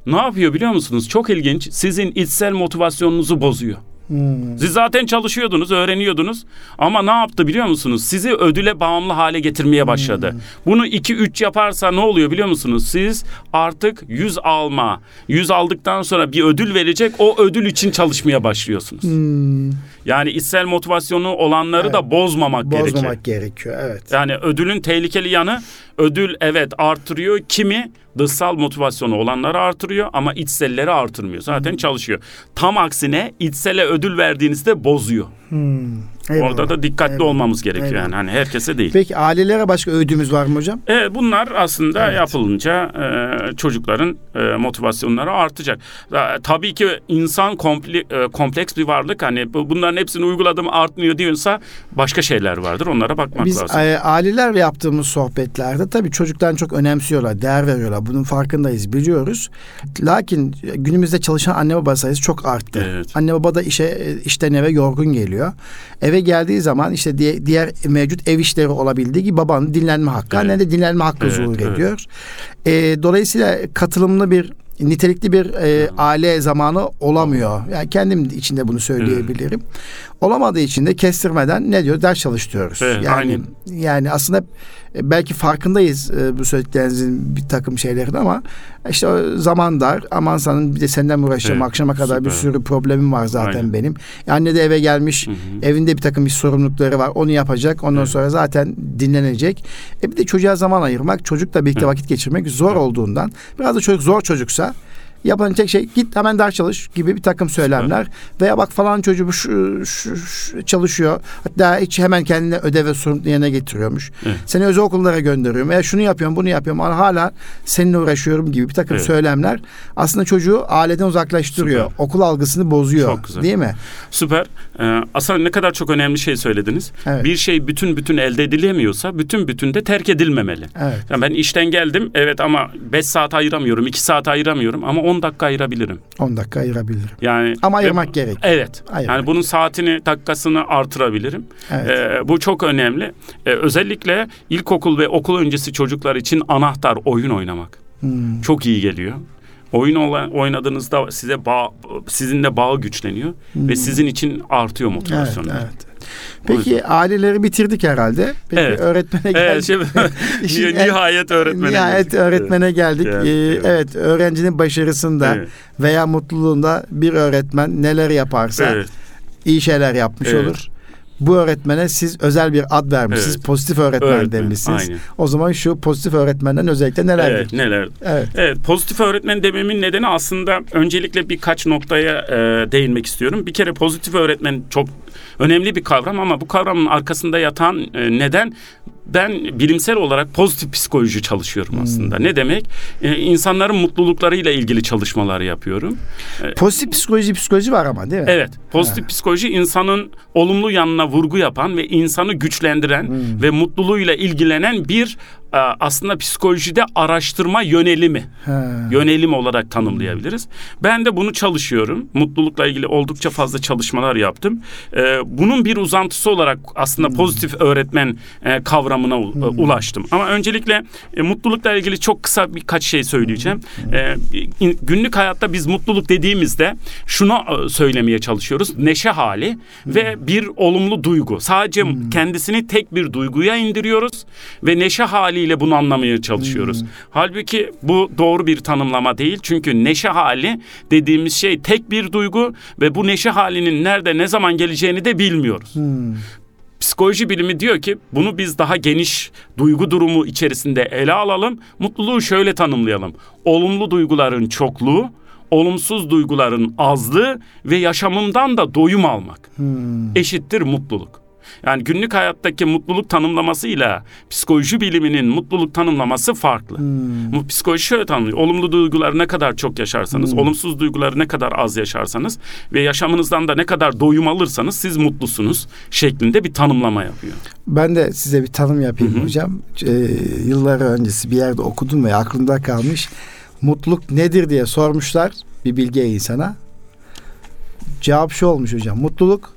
Ne yapıyor biliyor musunuz? Çok ilginç. Sizin içsel motivasyonunuzu bozuyor. Hmm. Siz zaten çalışıyordunuz, öğreniyordunuz ama ne yaptı biliyor musunuz? Sizi ödüle bağımlı hale getirmeye başladı. Hmm. Bunu 2-3 yaparsa ne oluyor biliyor musunuz? Siz artık 100 alma, 100 aldıktan sonra bir ödül verecek, o ödül için çalışmaya başlıyorsunuz. Hmm. Yani içsel motivasyonu olanları evet. da bozmamak, bozmamak gerekiyor. Bozmamak gerekiyor, evet. Yani ödülün tehlikeli yanı ödül evet artırıyor. Kimi dışsal motivasyonu olanları artırıyor ama içselleri artırmıyor. Zaten hmm. çalışıyor. Tam aksine içsele ödül verdiğinizde bozuyor. Hmm. Eyvallah. Orada da dikkatli Eyvallah. olmamız gerekiyor Eyvallah. yani. Hani herkese değil. Peki ailelere başka ödümüz var mı hocam? Evet bunlar aslında evet. yapılınca e, çocukların e, motivasyonları artacak. E, tabii ki insan komple, e, kompleks bir varlık. Hani bunların hepsini uyguladım artmıyor diyorsa başka şeyler vardır. Onlara bakmak Biz, lazım. Biz e, ailelerle yaptığımız sohbetlerde tabii çocukların çok önemsiyorlar, değer veriyorlar. Bunun farkındayız, biliyoruz. Lakin günümüzde çalışan anne baba sayısı çok arttı. Evet. Anne baba da işe e, işten eve yorgun geliyor. Eve geldiği zaman işte diğer mevcut ev işleri olabildiği gibi babanın dinlenme hakkı, evet. anne de dinlenme hakkı evet, zuhur evet. ediyor. E, dolayısıyla katılımlı bir nitelikli bir e, aile zamanı olamıyor. Yani kendim içinde bunu söyleyebilirim. Olamadığı için de kestirmeden ne diyor? Ders çalıştırıyoruz. Evet, yani aynen. yani aslında e, belki farkındayız e, bu söylediklerinizin bir takım şeylerin ama işte o zaman dar. Aman sanın bir de senden uğraşacağım. Evet, Akşama kadar süper. bir sürü problemim var zaten Aynen. benim. E, anne de eve gelmiş. Hı hı. Evinde bir takım bir sorumlulukları var. Onu yapacak. Ondan evet. sonra zaten dinlenecek. E bir de çocuğa zaman ayırmak, çocukla birlikte evet. vakit geçirmek zor evet. olduğundan biraz da çocuk zor çocuksa Yapan tek şey git hemen ders çalış gibi bir takım söylemler. Süper. Veya bak falan çocuğu şu, şu, şu, çalışıyor. Hatta hiç hemen kendine ödev ve sorumluluk yerine getiriyormuş. Evet. Seni özel okullara gönderiyorum. Veya şunu yapıyorum bunu yapıyorum ama hala seninle uğraşıyorum gibi bir takım evet. söylemler aslında çocuğu aileden uzaklaştırıyor. Süper. Okul algısını bozuyor. Çok güzel. Değil mi? Süper. Ee, aslında ne kadar çok önemli şey söylediniz. Evet. Bir şey bütün bütün elde edilemiyorsa bütün bütün de terk edilmemeli. Evet. Yani ben işten geldim evet ama 5 saat ayıramıyorum, 2 saat ayıramıyorum ama 10 dakika ayırabilirim. 10 dakika ayırabilirim. Yani ama ayırmak ve, gerek. Evet. Ayırmak. Yani bunun saatini, dakikasını artırabilirim. Evet. Ee, bu çok önemli. Ee, özellikle ilkokul ve okul öncesi çocuklar için anahtar oyun oynamak. Hmm. Çok iyi geliyor. Oyun oynadığınızda size bağ, sizinle bağ güçleniyor hmm. ve sizin için artıyor motivasyonu. Evet, evet. Peki aileleri bitirdik herhalde. Peki evet. öğretmene geldik. Evet, şimdi, nihayet öğretmene nihayet geldik. öğretmene geldik. Evet, ee, evet öğrencinin başarısında evet. veya mutluluğunda bir öğretmen neler yaparsa evet. iyi şeyler yapmış evet. olur bu öğretmene siz özel bir ad vermişsiniz. Evet. Pozitif öğretmen, öğretmen demişsiniz. Aynen. O zaman şu pozitif öğretmenden özellikle neler? Evet, neler? Evet. evet, pozitif öğretmen dememin nedeni aslında öncelikle birkaç noktaya e, değinmek istiyorum. Bir kere pozitif öğretmen çok önemli bir kavram ama bu kavramın arkasında yatan e, neden ben bilimsel olarak pozitif psikoloji çalışıyorum hmm. aslında. Ne demek? Ee, insanların mutluluklarıyla ilgili çalışmalar yapıyorum. Ee, pozitif psikoloji psikoloji var ama değil mi? Evet. Pozitif ha. psikoloji insanın olumlu yanına vurgu yapan ve insanı güçlendiren hmm. ve mutluluğuyla ilgilenen bir aslında psikolojide araştırma yönelimi. Ha. Yönelim olarak tanımlayabiliriz. Ben de bunu çalışıyorum. Mutlulukla ilgili oldukça fazla çalışmalar yaptım. Ee, bunun bir uzantısı olarak aslında hmm. pozitif öğretmen e, kavramı kavramına hmm. ulaştım. Ama öncelikle e, mutlulukla ilgili çok kısa birkaç şey söyleyeceğim. Hmm. E, günlük hayatta biz mutluluk dediğimizde şunu e, söylemeye çalışıyoruz. Neşe hali hmm. ve bir olumlu duygu. Sadece hmm. kendisini tek bir duyguya indiriyoruz ve neşe haliyle bunu anlamaya çalışıyoruz. Hmm. Halbuki bu doğru bir tanımlama değil. Çünkü neşe hali dediğimiz şey tek bir duygu ve bu neşe halinin nerede ne zaman geleceğini de bilmiyoruz. Hmm. Psikoloji bilimi diyor ki bunu biz daha geniş duygu durumu içerisinde ele alalım. Mutluluğu şöyle tanımlayalım. Olumlu duyguların çokluğu, olumsuz duyguların azlığı ve yaşamından da doyum almak hmm. eşittir mutluluk. Yani günlük hayattaki mutluluk tanımlamasıyla psikoloji biliminin mutluluk tanımlaması farklı. Hmm. Psikoloji şöyle tanımlıyor. Olumlu duyguları ne kadar çok yaşarsanız, hmm. olumsuz duyguları ne kadar az yaşarsanız ve yaşamınızdan da ne kadar doyum alırsanız siz mutlusunuz şeklinde bir tanımlama yapıyor. Ben de size bir tanım yapayım Hı-hı. hocam. Ee, yıllar öncesi bir yerde okudum ve aklımda kalmış. Mutluluk nedir diye sormuşlar bir bilge insana. Cevap şu olmuş hocam. Mutluluk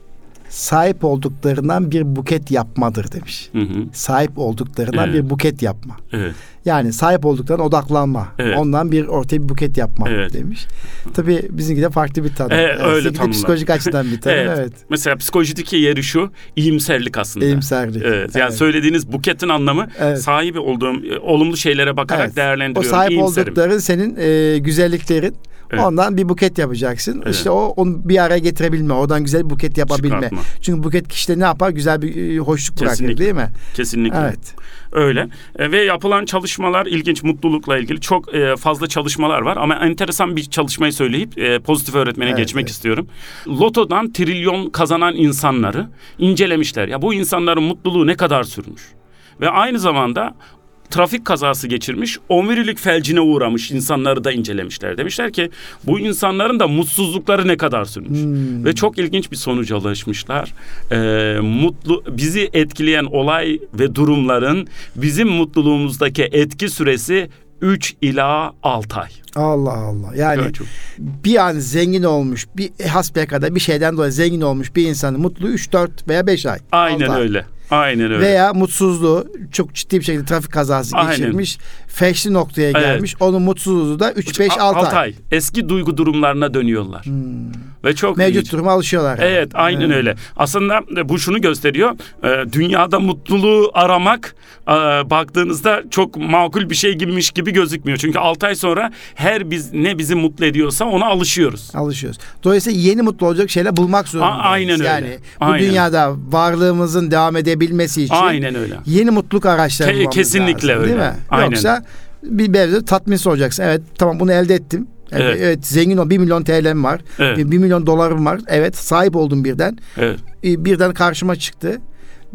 sahip olduklarından bir buket yapmadır demiş. Hı hı. Sahip olduklarından Evet. bir buket yapma. Evet. Yani sahip olduklarına odaklanma. Evet. Ondan bir ortaya bir buket yapma Evet. demiş. Tabii bizimki de farklı bir tanım. Ee, Yani öyle tanımlar. psikolojik açıdan bir tanım. Evet. evet. Mesela psikolojideki yeri şu iyimserlik aslında. İyimserlik. Evet. Yani Evet. söylediğiniz buketin anlamı Evet. sahibi olduğum e, olumlu şeylere bakarak Evet. O değerlendiriyorum. sahip İyimserim. oldukların senin e, güzelliklerin. Evet. Ondan bir buket yapacaksın. Evet. İşte o onu bir araya getirebilme. Oradan güzel bir buket yapabilme. Çıkartma. Çünkü buket kişide ne yapar? Güzel bir e, hoşluk bırakır Kesinlikle. değil mi? Kesinlikle. Evet. Öyle. E, ve yapılan çalışmalar ilginç mutlulukla ilgili çok e, fazla çalışmalar var ama enteresan bir çalışmayı söyleyip e, pozitif öğretmene Evet, geçmek evet. istiyorum. Lotodan trilyon kazanan insanları incelemişler. Ya bu insanların mutluluğu ne kadar sürmüş? Ve aynı zamanda trafik kazası geçirmiş, omurilik felcine uğramış insanları da incelemişler. Demişler ki bu insanların da mutsuzlukları ne kadar sürmüş. Hmm. Ve çok ilginç bir sonuca ulaşmışlar. Ee, mutlu bizi etkileyen olay ve durumların bizim mutluluğumuzdaki etki süresi 3 ila 6 ay. Allah Allah. Yani çok- bir an zengin olmuş, bir hasbelkader bir şeyden dolayı zengin olmuş bir insanın mutluluğu 3, 4 veya 5 ay. Aynen Altı ay. Aynen öyle. Veya mutsuzluğu çok ciddi bir şekilde trafik kazası Aynen. geçirmiş. Feşli noktaya Evet. gelmiş. Onun mutsuzluğu da 3 5 A- 6 altı ay. Eski duygu durumlarına dönüyorlar. Ve çok Mevcut ilginç. duruma alışıyorlar. yani. Evet aynen öyle. Aslında bu şunu gösteriyor. e, Dünyada mutluluğu aramak e, baktığınızda çok makul bir şey gibiymiş gibi gözükmüyor. Çünkü 6 ay sonra her biz ne bizi mutlu ediyorsa ona alışıyoruz. Alışıyoruz. Dolayısıyla yeni mutlu olacak şeyler bulmak zorundayız. aynen öyle. Yani bu Aynen. dünyada varlığımızın devam edebilmesi için Aynen öyle. yeni mutluluk araçları Ke- bulmamız kesinlikle lazım, öyle. Değil mi? Aynen. Yoksa bir mevzuda tatminsiz olacaksın. Evet tamam bunu elde ettim. Evet, Evet. evet zengin ol. 1 milyon TL'm var. Evet. 1 milyon dolarım var. Evet sahip oldum birden. Evet. Ee, Birden karşıma çıktı.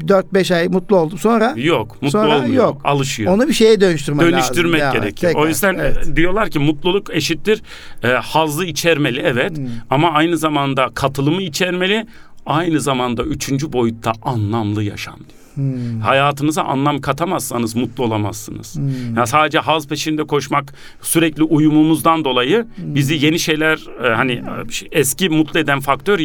4-5 ay mutlu oldum. Sonra Yok, mutlu Sonra olmuyor. yok. Alışıyor. onu bir şeye. Dönüştürmek Ya, gerekiyor. tekrar. O yüzden Evet. e, diyorlar ki mutluluk eşittir e, hazzı içermeli evet Hmm. ama aynı zamanda katılımı içermeli. Aynı zamanda üçüncü boyutta anlamlı yaşam diyor. Hmm. Hayatınıza anlam katamazsanız mutlu olamazsınız. Hmm. Ya sadece haz peşinde koşmak sürekli uyumumuzdan dolayı Hmm. bizi yeni şeyler e, hani e, şey- eski mutlu eden faktör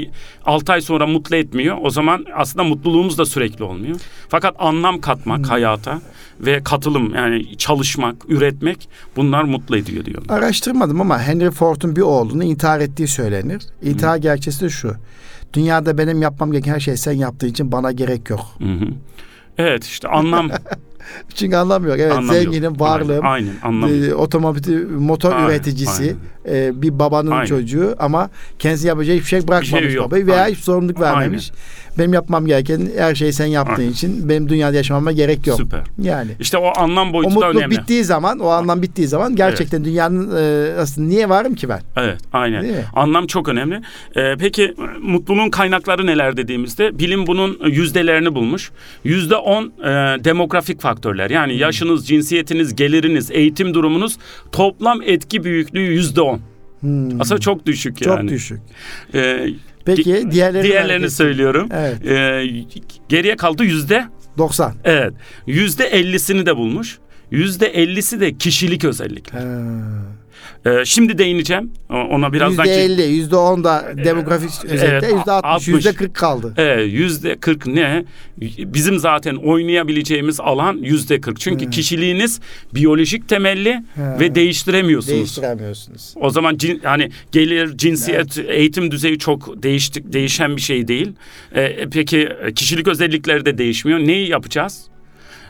6 ay sonra mutlu etmiyor. O zaman aslında mutluluğumuz da sürekli olmuyor. Fakat anlam katmak Hmm. hayata ve katılım yani çalışmak, üretmek bunlar mutlu ediyor diyor. Araştırmadım ama Henry Ford'un bir oğlunun intihar ettiği söylenir. İntihar gerçeği de şu. Dünyada benim yapmam gereken her şey sen yaptığın için bana gerek yok. Hı hı. Evet işte anlam Çünkü anlamıyor. Evet anlam yok. zenginim, varlığım, Aynen, aynen yok. e, otomobil motor Aynen, üreticisi, e, bir babanın Aynen. çocuğu ama kendisi yapacağı hiçbir şey bırakmamış şey yok. babayı veya Aynen. hiç sorumluluk vermemiş. Benim yapmam gereken her şeyi sen yaptığın Aynen. için benim dünyada yaşamama gerek yok. Süper. Yani İşte o anlam o boyutu da mutluluk önemli. bittiği zaman, o anlam bittiği zaman gerçekten dünyanın e, aslında niye varım ki ben? Evet, aynen. Anlam çok önemli. Ee, peki mutluluğun kaynakları neler dediğimizde bilim bunun yüzdelerini bulmuş. Yüzde on e, demografik faktörler. Yani Hmm. yaşınız, cinsiyetiniz, geliriniz, eğitim durumunuz toplam etki büyüklüğü yüzde on. Hmm, Aslında çok düşük çok yani. düşük. Ee, Peki di- diğerlerini diğerlerini söylüyorum. Evet. Ee, geriye kaldı yüzde 90. evet yüzde ellisini de bulmuş. Yüzde ellisi de kişilik özellikler. Ha. Ee, şimdi değineceğim. Ona birazdan Yüzde ki- elli, yüzde on da demografik özellikle, evet, yüzde altmış, 60. yüzde kırk kaldı. Evet, yüzde 40 ne? Bizim zaten oynayabileceğimiz alan yüzde 40. Çünkü Hmm. kişiliğiniz biyolojik temelli Ha. ve değiştiremiyorsunuz. Değiştiremiyorsunuz. O zaman cin, hani gelir, cinsiyet, eğitim düzeyi çok değiştik, değişen bir şey değil. Ee, peki kişilik özellikleri de değişmiyor. Neyi yapacağız?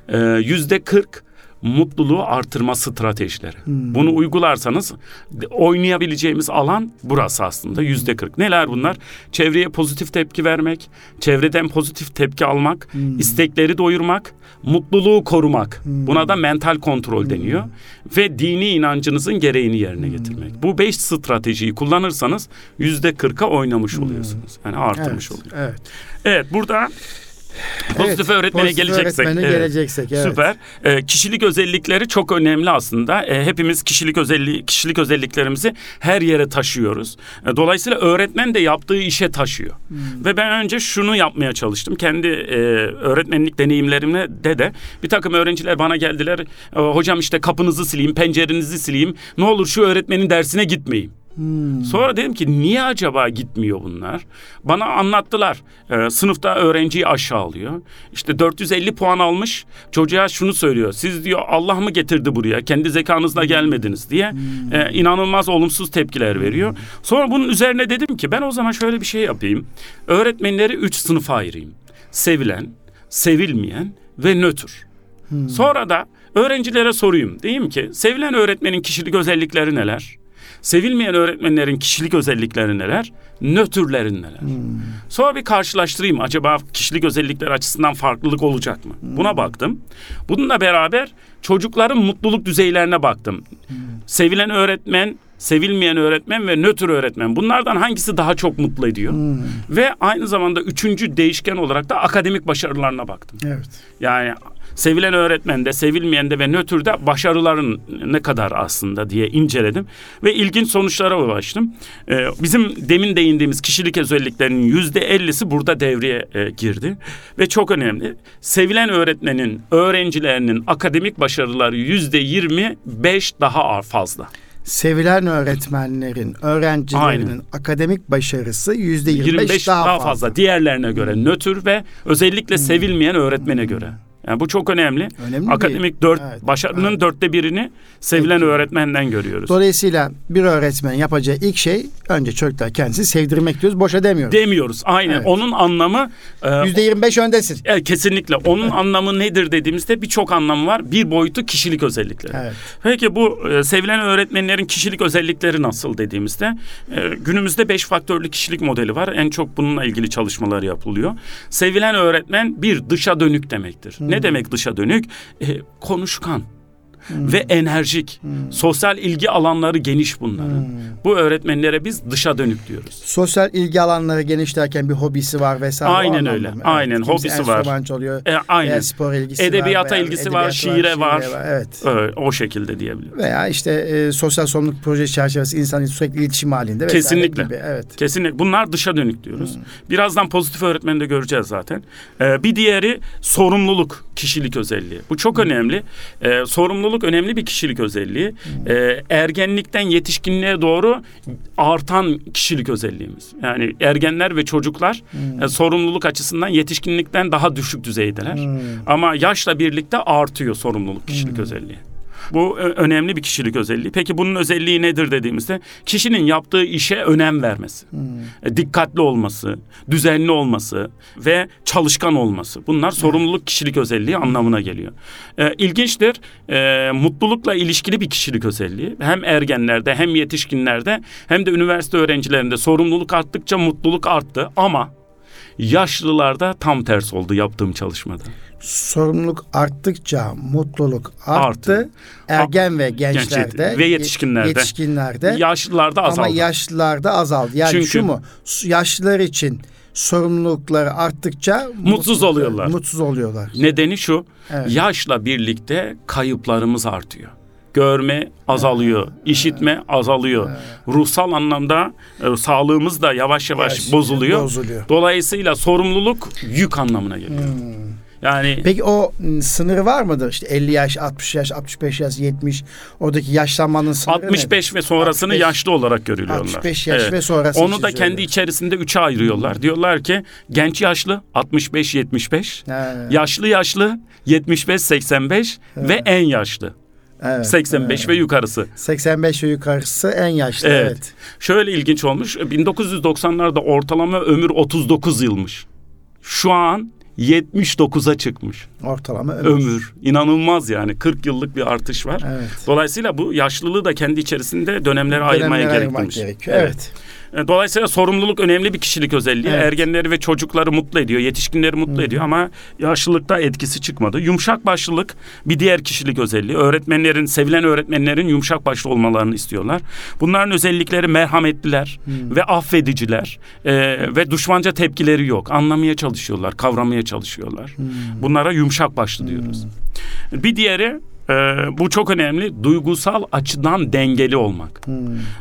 Ee, Yüzde 40 mutluluğu artırma stratejileri. Hmm. Bunu uygularsanız oynayabileceğimiz alan burası aslında yüzde 40. Neler bunlar? Çevreye pozitif tepki vermek, çevreden pozitif tepki almak, Hmm. istekleri doyurmak, mutluluğu korumak. Hmm. Buna da mental kontrol deniyor. Ve dini inancınızın gereğini yerine Hmm. getirmek. Bu beş stratejiyi kullanırsanız yüzde 40'a oynamış oluyorsunuz. Yani artırmış Hmm. Evet, oluyor. evet. Evet burada pozitif Evet, öğretmene geleceksek. öğretmene evet. geleceksek, evet. Süper. Ee, kişilik özellikleri çok önemli aslında. Ee, hepimiz kişilik özelliği kişilik özelliklerimizi her yere taşıyoruz. Ee, dolayısıyla öğretmen de yaptığı işe taşıyor. Hmm. Ve ben önce şunu yapmaya çalıştım. Kendi e, öğretmenlik deneyimlerimle de de bir takım öğrenciler bana geldiler. "E, hocam işte kapınızı sileyim, pencerenizi sileyim. Ne olur şu öğretmenin dersine gitmeyeyim. Hmm. Sonra dedim ki niye acaba gitmiyor bunlar? Bana anlattılar. Ee, sınıfta öğrenciyi aşağılıyor. İşte 450 puan almış. Çocuğa şunu söylüyor. Siz diyor Allah mı getirdi buraya? Kendi zekanızla gelmediniz diye. Hmm. Ee, inanılmaz olumsuz tepkiler veriyor. Sonra bunun üzerine dedim ki ben o zaman şöyle bir şey yapayım. Öğretmenleri üç sınıfa ayırayım. Sevilen, sevilmeyen ve nötr. Hmm. Sonra da öğrencilere sorayım. Diyeyim ki sevilen öğretmenin kişilik özellikleri neler? Sevilmeyen öğretmenlerin kişilik özellikleri neler? Nötrlerin neler? Hmm. Sonra bir karşılaştırayım. Acaba kişilik özellikler açısından farklılık olacak mı? Hmm. Buna baktım. Bununla beraber çocukların mutluluk düzeylerine baktım. Hmm. Sevilen öğretmen sevilmeyen öğretmen ve nötr öğretmen. Bunlardan hangisi daha çok mutlu ediyor? Hmm. Ve aynı zamanda üçüncü değişken olarak da akademik başarılarına baktım. Evet. Yani sevilen öğretmende, sevilmeyende ve nötrde başarıların ne kadar aslında diye inceledim ve ilginç sonuçlara ulaştım. Ee, bizim demin değindiğimiz kişilik özelliklerinin yüzde ellisi burada devreye e, girdi ve çok önemli. Sevilen öğretmenin, öğrencilerinin akademik başarıları yüzde yirmi beş daha fazla sevilen öğretmenlerin, öğrencilerinin Aynen. akademik başarısı yüzde 25 daha, daha fazla. fazla. Diğerlerine göre hmm. nötr ve özellikle hmm. sevilmeyen öğretmene göre. Yani bu çok önemli. önemli Akademik bir, dört, evet, başarının evet. dörtte birini sevilen evet. öğretmenden görüyoruz. Dolayısıyla bir öğretmen yapacağı ilk şey önce çocuklar kendisi sevdirmek diyoruz. Boşa demiyoruz. Demiyoruz. Aynen. Evet. Onun anlamı e, yüzde yirmi beş öndesin. Evet, kesinlikle. Onun anlamı nedir dediğimizde birçok anlamı var. Bir boyutu kişilik özellikleri. Evet. Peki bu e, sevilen öğretmenlerin kişilik özellikleri nasıl dediğimizde e, günümüzde beş faktörlü kişilik modeli var. En çok bununla ilgili çalışmalar yapılıyor. Sevilen öğretmen bir dışa dönük demektir. Hmm. Ne demek dışa dönük? E, konuşkan hmm. ve enerjik. Hmm. Sosyal ilgi alanları geniş bunların. Hmm. Bu öğretmenlere biz dışa dönük diyoruz. Sosyal ilgi alanları geniş derken bir hobisi var vesaire. Aynen öyle. Evet. Aynen Kimisi hobisi var. çalıyor. E, aynen. spor ilgisi Edebiyata var. ilgisi var, şiire var. var. Evet. Öyle, o şekilde diyebilirim. Veya işte e, sosyal sorumluluk projesi çerçevesi insanın sürekli iletişim halinde Kesinlikle. gibi. Evet. Kesinlikle. Bunlar dışa dönük diyoruz. Hmm. Birazdan pozitif öğretmeni de göreceğiz zaten. Ee, bir diğeri sorumluluk kişilik özelliği. Bu çok önemli. Ee, sorumluluk önemli bir kişilik özelliği. Hmm. Ee, ergenlikten yetişkinliğe doğru artan kişilik özelliğimiz. Yani ergenler ve çocuklar hmm. e, sorumluluk açısından yetişkinlikten daha düşük düzeydeler. Hmm. Ama yaşla birlikte artıyor sorumluluk kişilik hmm. özelliği. Bu önemli bir kişilik özelliği. Peki bunun özelliği nedir dediğimizde kişinin yaptığı işe önem vermesi, hmm. E, dikkatli olması, düzenli olması ve çalışkan olması. Bunlar sorumluluk kişilik özelliği anlamına geliyor. E, ilginçtir. E, mutlulukla ilişkili bir kişilik özelliği. Hem ergenlerde hem yetişkinlerde hem de üniversite öğrencilerinde sorumluluk arttıkça mutluluk arttı ama yaşlılarda tam ters oldu yaptığım çalışmada sorumluluk arttıkça mutluluk arttı. Arttı. Ergen ve gençlerde Genç, ve yetişkinlerde. Yetişkinlerde. Yaşlılarda azaldı. Ama yaşlılarda azaldı. Yani Çünkü, şu mu? Yaşlılar için sorumlulukları arttıkça mutsuz oluyorlar. Mutsuz oluyorlar. Nedeni şu. Evet. Yaşla birlikte kayıplarımız artıyor görme azalıyor, evet. işitme azalıyor. Evet. Ruhsal anlamda e, sağlığımız da yavaş yavaş Yaş, bozuluyor. bozuluyor. Dolayısıyla sorumluluk yük anlamına geliyor. Hmm. Yani Peki o sınırı var mıdır? İşte 50 yaş, 60 yaş, 65 yaş, 70 oradaki yaşlanmanın sınırı 65 nedir? ve sonrasını 65, yaşlı olarak görüyorlar. 65 yaş evet. ve sonrası Onu da kendi içerisinde üçe ayırıyorlar. Diyorlar ki genç yaşlı 65 75, evet. yaşlı yaşlı 75 85 evet. ve en yaşlı. Evet, 85 evet. ve yukarısı. 85 ve yukarısı en yaşlı. Evet. evet. Şöyle ilginç olmuş. 1990'larda ortalama ömür 39 yılmış. Şu an 79'a çıkmış. Ortalama ömür. ömür. İnanılmaz yani 40 yıllık bir artış var. Evet. Dolayısıyla bu yaşlılığı da kendi içerisinde dönemlere ayırmaya gerektirmiş. Gerekiyor. Evet. evet. E, dolayısıyla sorumluluk önemli bir kişilik özelliği. Evet. Ergenleri ve çocukları mutlu ediyor, yetişkinleri mutlu Hı. ediyor ama yaşlılıkta etkisi çıkmadı. Yumuşak başlılık bir diğer kişilik özelliği. Öğretmenlerin, sevilen öğretmenlerin yumuşak başlı olmalarını istiyorlar. Bunların özellikleri merhametliler Hı. ve affediciler e, ve düşmanca tepkileri yok. Anlamaya çalışıyorlar, kavramaya çalışıyorlar. Hı. Bunlara yumuşak başlı diyoruz. Hı. Bir diğeri ee, bu çok önemli. Duygusal açıdan dengeli olmak. Hmm.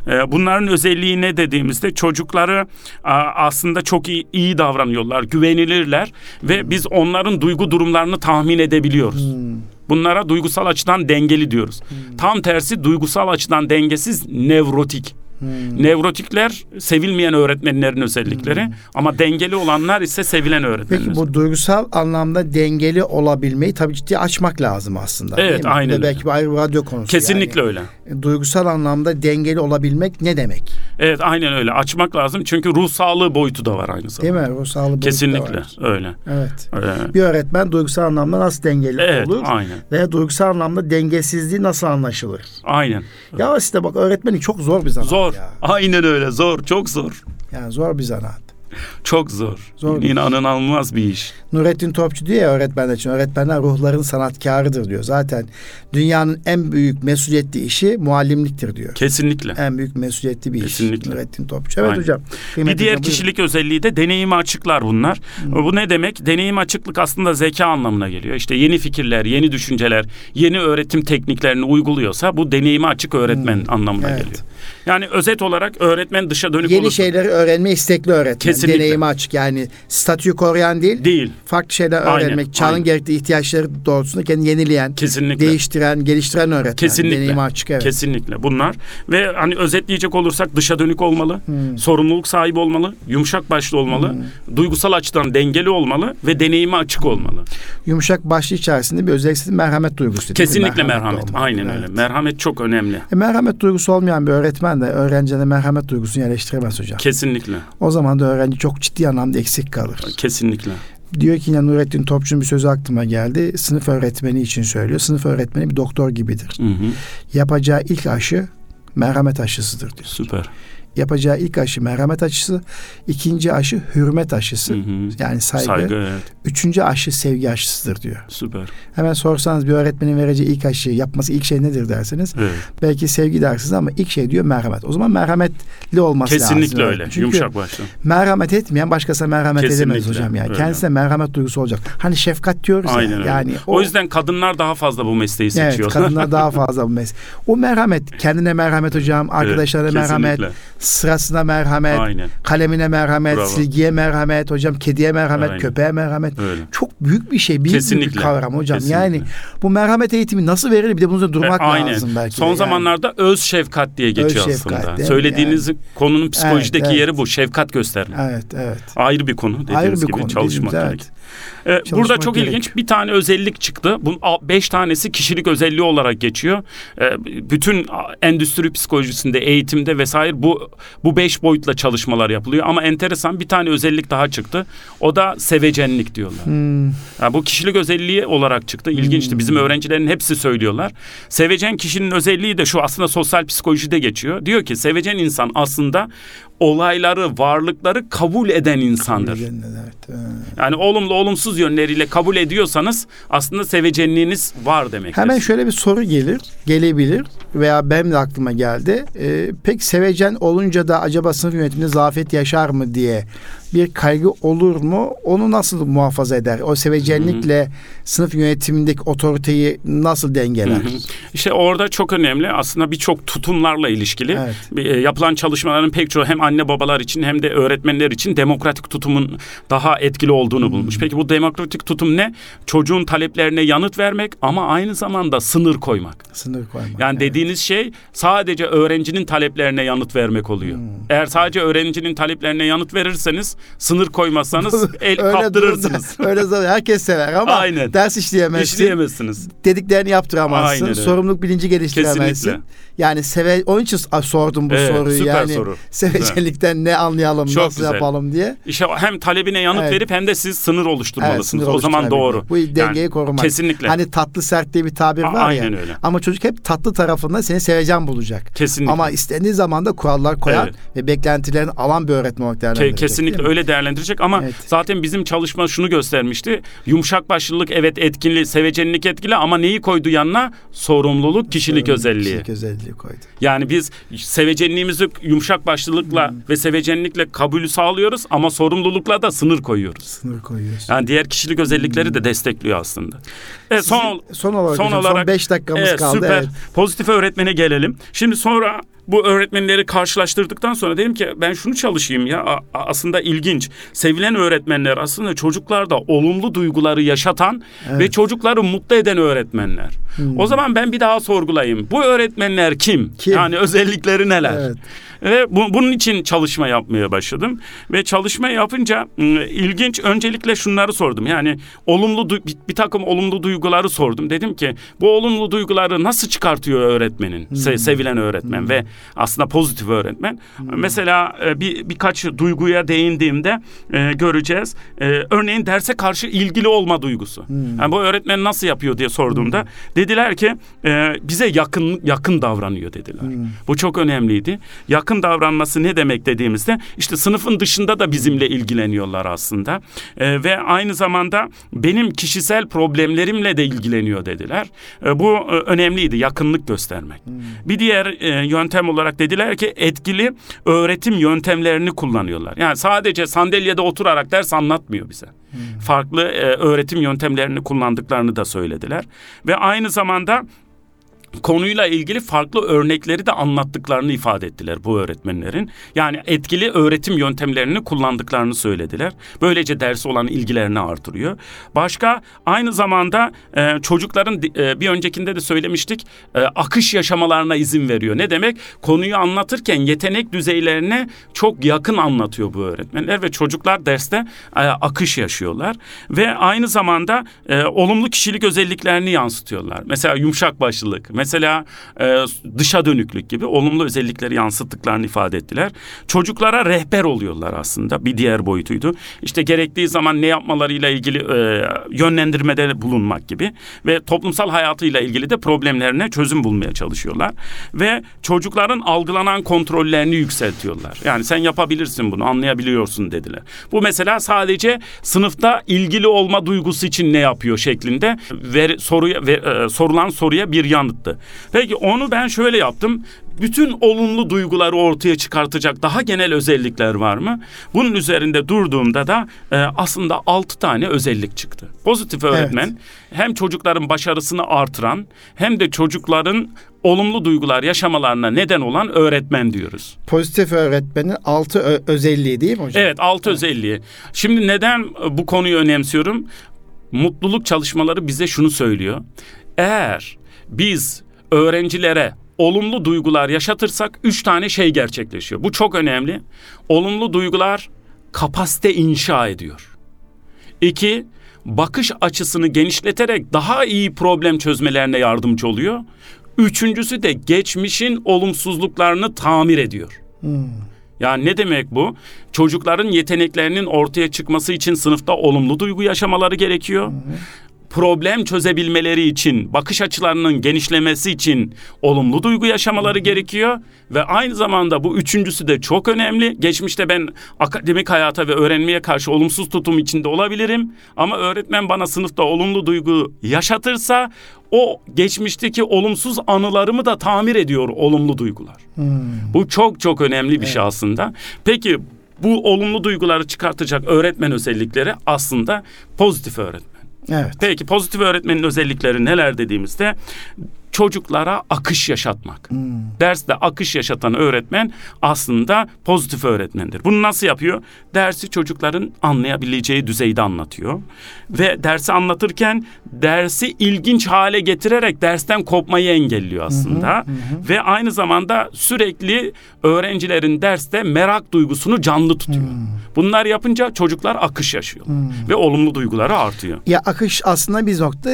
Ee, bunların özelliği ne dediğimizde çocukları a, aslında çok iyi, iyi davranıyorlar, güvenilirler ve hmm. biz onların duygu durumlarını tahmin edebiliyoruz. Hmm. Bunlara duygusal açıdan dengeli diyoruz. Hmm. Tam tersi duygusal açıdan dengesiz nevrotik. Hmm. Nevrotikler sevilmeyen öğretmenlerin özellikleri hmm. ama dengeli olanlar ise sevilen öğretmenler. Peki bu duygusal anlamda dengeli olabilmeyi tabii ciddi açmak lazım aslında. Evet aynen. Ve belki bir radyo konusu. Kesinlikle yani. öyle. Duygusal anlamda dengeli olabilmek ne demek? Evet aynen öyle. Açmak lazım çünkü ruh sağlığı boyutu da var aynı zamanda. Değil mi? Ruh sağlığı boyutu Kesinlikle da var. öyle. Evet. Ee, bir öğretmen duygusal anlamda nasıl dengeli evet, olur? aynen. Ve duygusal anlamda dengesizliği nasıl anlaşılır? Aynen. Ya işte bak öğretmenlik çok zor bir zanaat Zor. ya. Aynen öyle. Zor. Çok zor. Yani zor bir zanaat. Çok zor. zor İnanılmaz bir iş. Nurettin Topçu diyor ya öğretmenler için. Öğretmenler ruhların sanatkarıdır diyor. Zaten dünyanın en büyük mesuliyetli işi muallimliktir diyor. Kesinlikle. En büyük mesuliyetli bir Kesinlikle. iş. Nurettin Topçu. Evet Aynen. hocam. Bir diğer kişilik özelliği de deneyimi açıklar bunlar. Hmm. Bu ne demek? Deneyim açıklık aslında zeka anlamına geliyor. İşte yeni fikirler, yeni düşünceler, yeni öğretim tekniklerini uyguluyorsa bu deneyimi açık öğretmen hmm. anlamına evet. geliyor. Yani özet olarak öğretmen dışa dönük Yeni olursa. şeyleri öğrenme istekli öğretmen. Kesinlikle. Deneyimi açık yani statüyü koruyan değil. Değil. Farklı şeyler öğrenmek, aynen, çağın aynen. gerektiği ihtiyaçları doğrultusunda kendini yenileyen, Kesinlikle. değiştiren, geliştiren öğretmen. Kesinlikle. Deneyimi açık evet. Kesinlikle bunlar ve hani özetleyecek olursak dışa dönük olmalı, hmm. sorumluluk sahibi olmalı, yumuşak başlı olmalı, hmm. duygusal açıdan dengeli olmalı ve deneyimi açık olmalı. Yumuşak başlı içerisinde bir özellikle merhamet duygusu. Kesinlikle merhamet. merhamet. Aynen evet. öyle. Merhamet çok önemli. E, merhamet duygusu olmayan bir öğretmen de öğrencide merhamet duygusunu yerleştiremez hocam. Kesinlikle. O zaman da öğrenci çok ciddi anlamda eksik kalır. Kesinlikle. Diyor ki yine Nurettin Topçu'nun bir sözü aklıma geldi. Sınıf öğretmeni için söylüyor. Sınıf öğretmeni bir doktor gibidir. Hı hı. Yapacağı ilk aşı merhamet aşısıdır diyor. Süper yapacağı ilk aşı merhamet aşısı, ikinci aşı hürmet aşısı. Hı hı. Yani saygı. saygı evet. Üçüncü aşı sevgi aşısıdır diyor. Süper. Hemen sorsanız bir öğretmenin vereceği ilk aşı yapması ilk şey nedir dersiniz. Evet. Belki sevgi dersiniz ama ilk şey diyor merhamet. O zaman merhametli olması Kesinlikle lazım. Kesinlikle öyle. Çünkü Yumuşak başlı. Merhamet etmeyen başkasına merhamet Kesinlikle. edemez hocam yani. Öyle. Kendisine merhamet duygusu olacak. Hani şefkat diyoruz Aynen ya. Öyle. Yani o, o yüzden kadınlar daha fazla bu mesleği seçiyor. Evet kadınlar daha fazla bu mesleği. O merhamet kendine merhamet hocam, arkadaşlarına evet, merhamet, sırasına merhamet, Aynen. kalemine merhamet, Bravo. silgiye merhamet, hocam kediye merhamet, Aynen. köpeğe merhamet. Öyle. Çok büyük bir şey, büyük Kesinlikle. bir kavram hocam. Kesinlikle. Yani bu merhamet eğitimi nasıl verilir bir de bunun durmak e, Aynen. lazım belki. Son de zamanlarda öz şefkat diye geçiyor öz aslında. Şefkat, Söylediğiniz yani. konunun psikolojideki evet, yeri bu. Şefkat gösterme. Evet, evet. Ayrı bir konu dediğiniz Ayrı bir gibi konu, çalışmak gerek. Evet. Ee, burada çok gerek. ilginç bir tane özellik çıktı. Bunun beş tanesi kişilik özelliği olarak geçiyor. Ee, bütün endüstri psikolojisinde, eğitimde vesaire bu bu beş boyutla çalışmalar yapılıyor. Ama enteresan bir tane özellik daha çıktı. O da sevecenlik diyorlar. Hmm. Yani bu kişilik özelliği olarak çıktı. İlginçti. Hmm. Bizim öğrencilerin hepsi söylüyorlar. Sevecen kişinin özelliği de şu aslında sosyal psikolojide geçiyor. Diyor ki sevecen insan aslında olayları, varlıkları kabul eden insandır. evet. Yani olumlu olumsuz yönleriyle kabul ediyorsanız aslında sevecenliğiniz var demek. Hemen şöyle bir soru gelir, gelebilir veya benim de aklıma geldi. Ee, pek sevecen olunca da acaba sınıf yönetiminde zafiyet yaşar mı diye bir kaygı olur mu? Onu nasıl muhafaza eder? O sevecenlikle Hı-hı. sınıf yönetimindeki otoriteyi nasıl dengeler? Hı-hı. İşte orada çok önemli aslında birçok tutumlarla ilişkili. Evet. E, yapılan çalışmaların pek çoğu hem anne babalar için hem de öğretmenler için demokratik tutumun daha etkili olduğunu Hı-hı. bulmuş. Peki bu demokratik tutum ne? Çocuğun taleplerine yanıt vermek ama aynı zamanda sınır koymak. Sınır koymak. Yani evet. dediğiniz şey sadece öğrencinin taleplerine yanıt vermek oluyor. Hı-hı. Eğer sadece öğrencinin taleplerine yanıt verirseniz sınır koymazsanız el öyle kaptırırsınız. Öyle zaman herkes sever ama Aynen. ders işleyemezsin. İşleyemezsiniz. Dediklerini yaptıramazsın. Aynen Sorumluluk bilinci geliştiremezsin. Kesinlikle. Yani seve onun için sordum bu evet, soruyu. Süper yani soru. Sevecenlikten ne anlayalım, Çok nasıl güzel. yapalım diye. İşte hem talebine yanıt evet. verip hem de siz sınır oluşturmalısınız. Evet, sınır o zaman doğru. Bu dengeyi yani, korumak. Kesinlikle. Hani tatlı sert diye bir tabir var Aynen ya. öyle. Ama çocuk hep tatlı tarafında seni seveceğim bulacak. Kesinlikle. Ama istendiği zaman da kurallar koyan evet. ve beklentilerini alan bir öğretmen olarak değerlendirecek. Kesinlikle öyle değerlendirecek ama evet. zaten bizim çalışma şunu göstermişti. Yumuşak başlılık evet etkili, sevecenlik etkili ama neyi koydu yanına? Sorumluluk, kişilik Sorumluluk, özelliği. Kişilik özelliği koydu. Yani biz sevecenliğimizi yumuşak başlılıkla hmm. ve sevecenlikle kabulü sağlıyoruz ama sorumlulukla da sınır koyuyoruz. Sınır koyuyoruz. Yani diğer kişilik özellikleri hmm. de destekliyor aslında. Evet, son, son olarak son, olarak, son beş dakikamız evet, kaldı. Süper. Evet. Pozitif öğretmene gelelim. Şimdi sonra bu öğretmenleri karşılaştırdıktan sonra dedim ki ben şunu çalışayım ya aslında ilginç. Sevilen öğretmenler aslında çocuklarda olumlu duyguları yaşatan evet. ve çocukları mutlu eden öğretmenler. Hmm. O zaman ben bir daha sorgulayayım. Bu öğretmenler kim? kim? Yani özellikleri neler? Evet. Ve bu, bunun için çalışma yapmaya başladım. Ve çalışma yapınca ilginç öncelikle şunları sordum. Yani olumlu bir, bir takım olumlu duyguları sordum. Dedim ki bu olumlu duyguları nasıl çıkartıyor öğretmenin? Hmm. sevilen öğretmen hmm. ve aslında pozitif öğretmen. Hmm. Mesela e, bir birkaç duyguya değindiğimde e, göreceğiz. E, örneğin derse karşı ilgili olma duygusu. Hmm. Yani bu öğretmen nasıl yapıyor diye sorduğumda hmm. dediler ki e, bize yakın yakın davranıyor dediler. Hmm. Bu çok önemliydi. Yakın davranması ne demek dediğimizde işte sınıfın dışında da bizimle ilgileniyorlar aslında. E, ve aynı zamanda benim kişisel problemlerimle de ilgileniyor dediler. E, bu e, önemliydi yakınlık göstermek. Hmm. Bir diğer e, yöntem olarak dediler ki etkili öğretim yöntemlerini kullanıyorlar. Yani sadece sandalyede oturarak ders anlatmıyor bize. Hmm. Farklı e, öğretim yöntemlerini kullandıklarını da söylediler. Ve aynı zamanda konuyla ilgili farklı örnekleri de anlattıklarını ifade ettiler bu öğretmenlerin. Yani etkili öğretim yöntemlerini kullandıklarını söylediler. Böylece dersi olan ilgilerini artırıyor. Başka aynı zamanda e, çocukların e, bir öncekinde de söylemiştik e, akış yaşamalarına izin veriyor. Ne demek? Konuyu anlatırken yetenek düzeylerine çok yakın anlatıyor bu öğretmenler ve çocuklar derste e, akış yaşıyorlar ve aynı zamanda e, olumlu kişilik özelliklerini yansıtıyorlar. Mesela yumuşak başlılık, Mesela e, dışa dönüklük gibi olumlu özellikleri yansıttıklarını ifade ettiler. Çocuklara rehber oluyorlar aslında bir diğer boyutuydu. İşte gerektiği zaman ne yapmalarıyla ilgili e, yönlendirmede bulunmak gibi ve toplumsal hayatıyla ilgili de problemlerine çözüm bulmaya çalışıyorlar. Ve çocukların algılanan kontrollerini yükseltiyorlar. Yani sen yapabilirsin bunu anlayabiliyorsun dediler. Bu mesela sadece sınıfta ilgili olma duygusu için ne yapıyor şeklinde ver, soruya ve, e, sorulan soruya bir yanıttı yaptı. Peki onu ben şöyle yaptım. Bütün olumlu duyguları ortaya çıkartacak daha genel özellikler var mı? Bunun üzerinde durduğumda da e, aslında altı tane özellik çıktı. Pozitif öğretmen evet. hem çocukların başarısını artıran hem de çocukların olumlu duygular yaşamalarına neden olan öğretmen diyoruz. Pozitif öğretmenin altı özelliği değil mi hocam? Evet altı evet. özelliği. Şimdi neden bu konuyu önemsiyorum? Mutluluk çalışmaları bize şunu söylüyor. Eğer biz öğrencilere olumlu duygular yaşatırsak üç tane şey gerçekleşiyor. Bu çok önemli. Olumlu duygular kapasite inşa ediyor. İki, bakış açısını genişleterek daha iyi problem çözmelerine yardımcı oluyor. Üçüncüsü de geçmişin olumsuzluklarını tamir ediyor. Hmm. Yani ne demek bu? Çocukların yeteneklerinin ortaya çıkması için sınıfta olumlu duygu yaşamaları gerekiyor. Hmm problem çözebilmeleri için, bakış açılarının genişlemesi için olumlu duygu yaşamaları gerekiyor ve aynı zamanda bu üçüncüsü de çok önemli. Geçmişte ben akademik hayata ve öğrenmeye karşı olumsuz tutum içinde olabilirim ama öğretmen bana sınıfta olumlu duygu yaşatırsa o geçmişteki olumsuz anılarımı da tamir ediyor olumlu duygular. Hmm. Bu çok çok önemli bir şey evet. şey aslında. Peki bu olumlu duyguları çıkartacak öğretmen özellikleri aslında pozitif öğretmen. Evet. Peki pozitif öğretmenin özellikleri neler dediğimizde çocuklara akış yaşatmak. Hmm. Derste akış yaşatan öğretmen aslında pozitif öğretmendir. Bunu nasıl yapıyor? Dersi çocukların anlayabileceği düzeyde anlatıyor. Ve dersi anlatırken dersi ilginç hale getirerek dersten kopmayı engelliyor aslında. Hı hı hı. Ve aynı zamanda sürekli öğrencilerin derste merak duygusunu canlı tutuyor. Hmm. Bunlar yapınca çocuklar akış yaşıyor. Hmm. Ve olumlu duyguları artıyor. Ya akış aslında bir nokta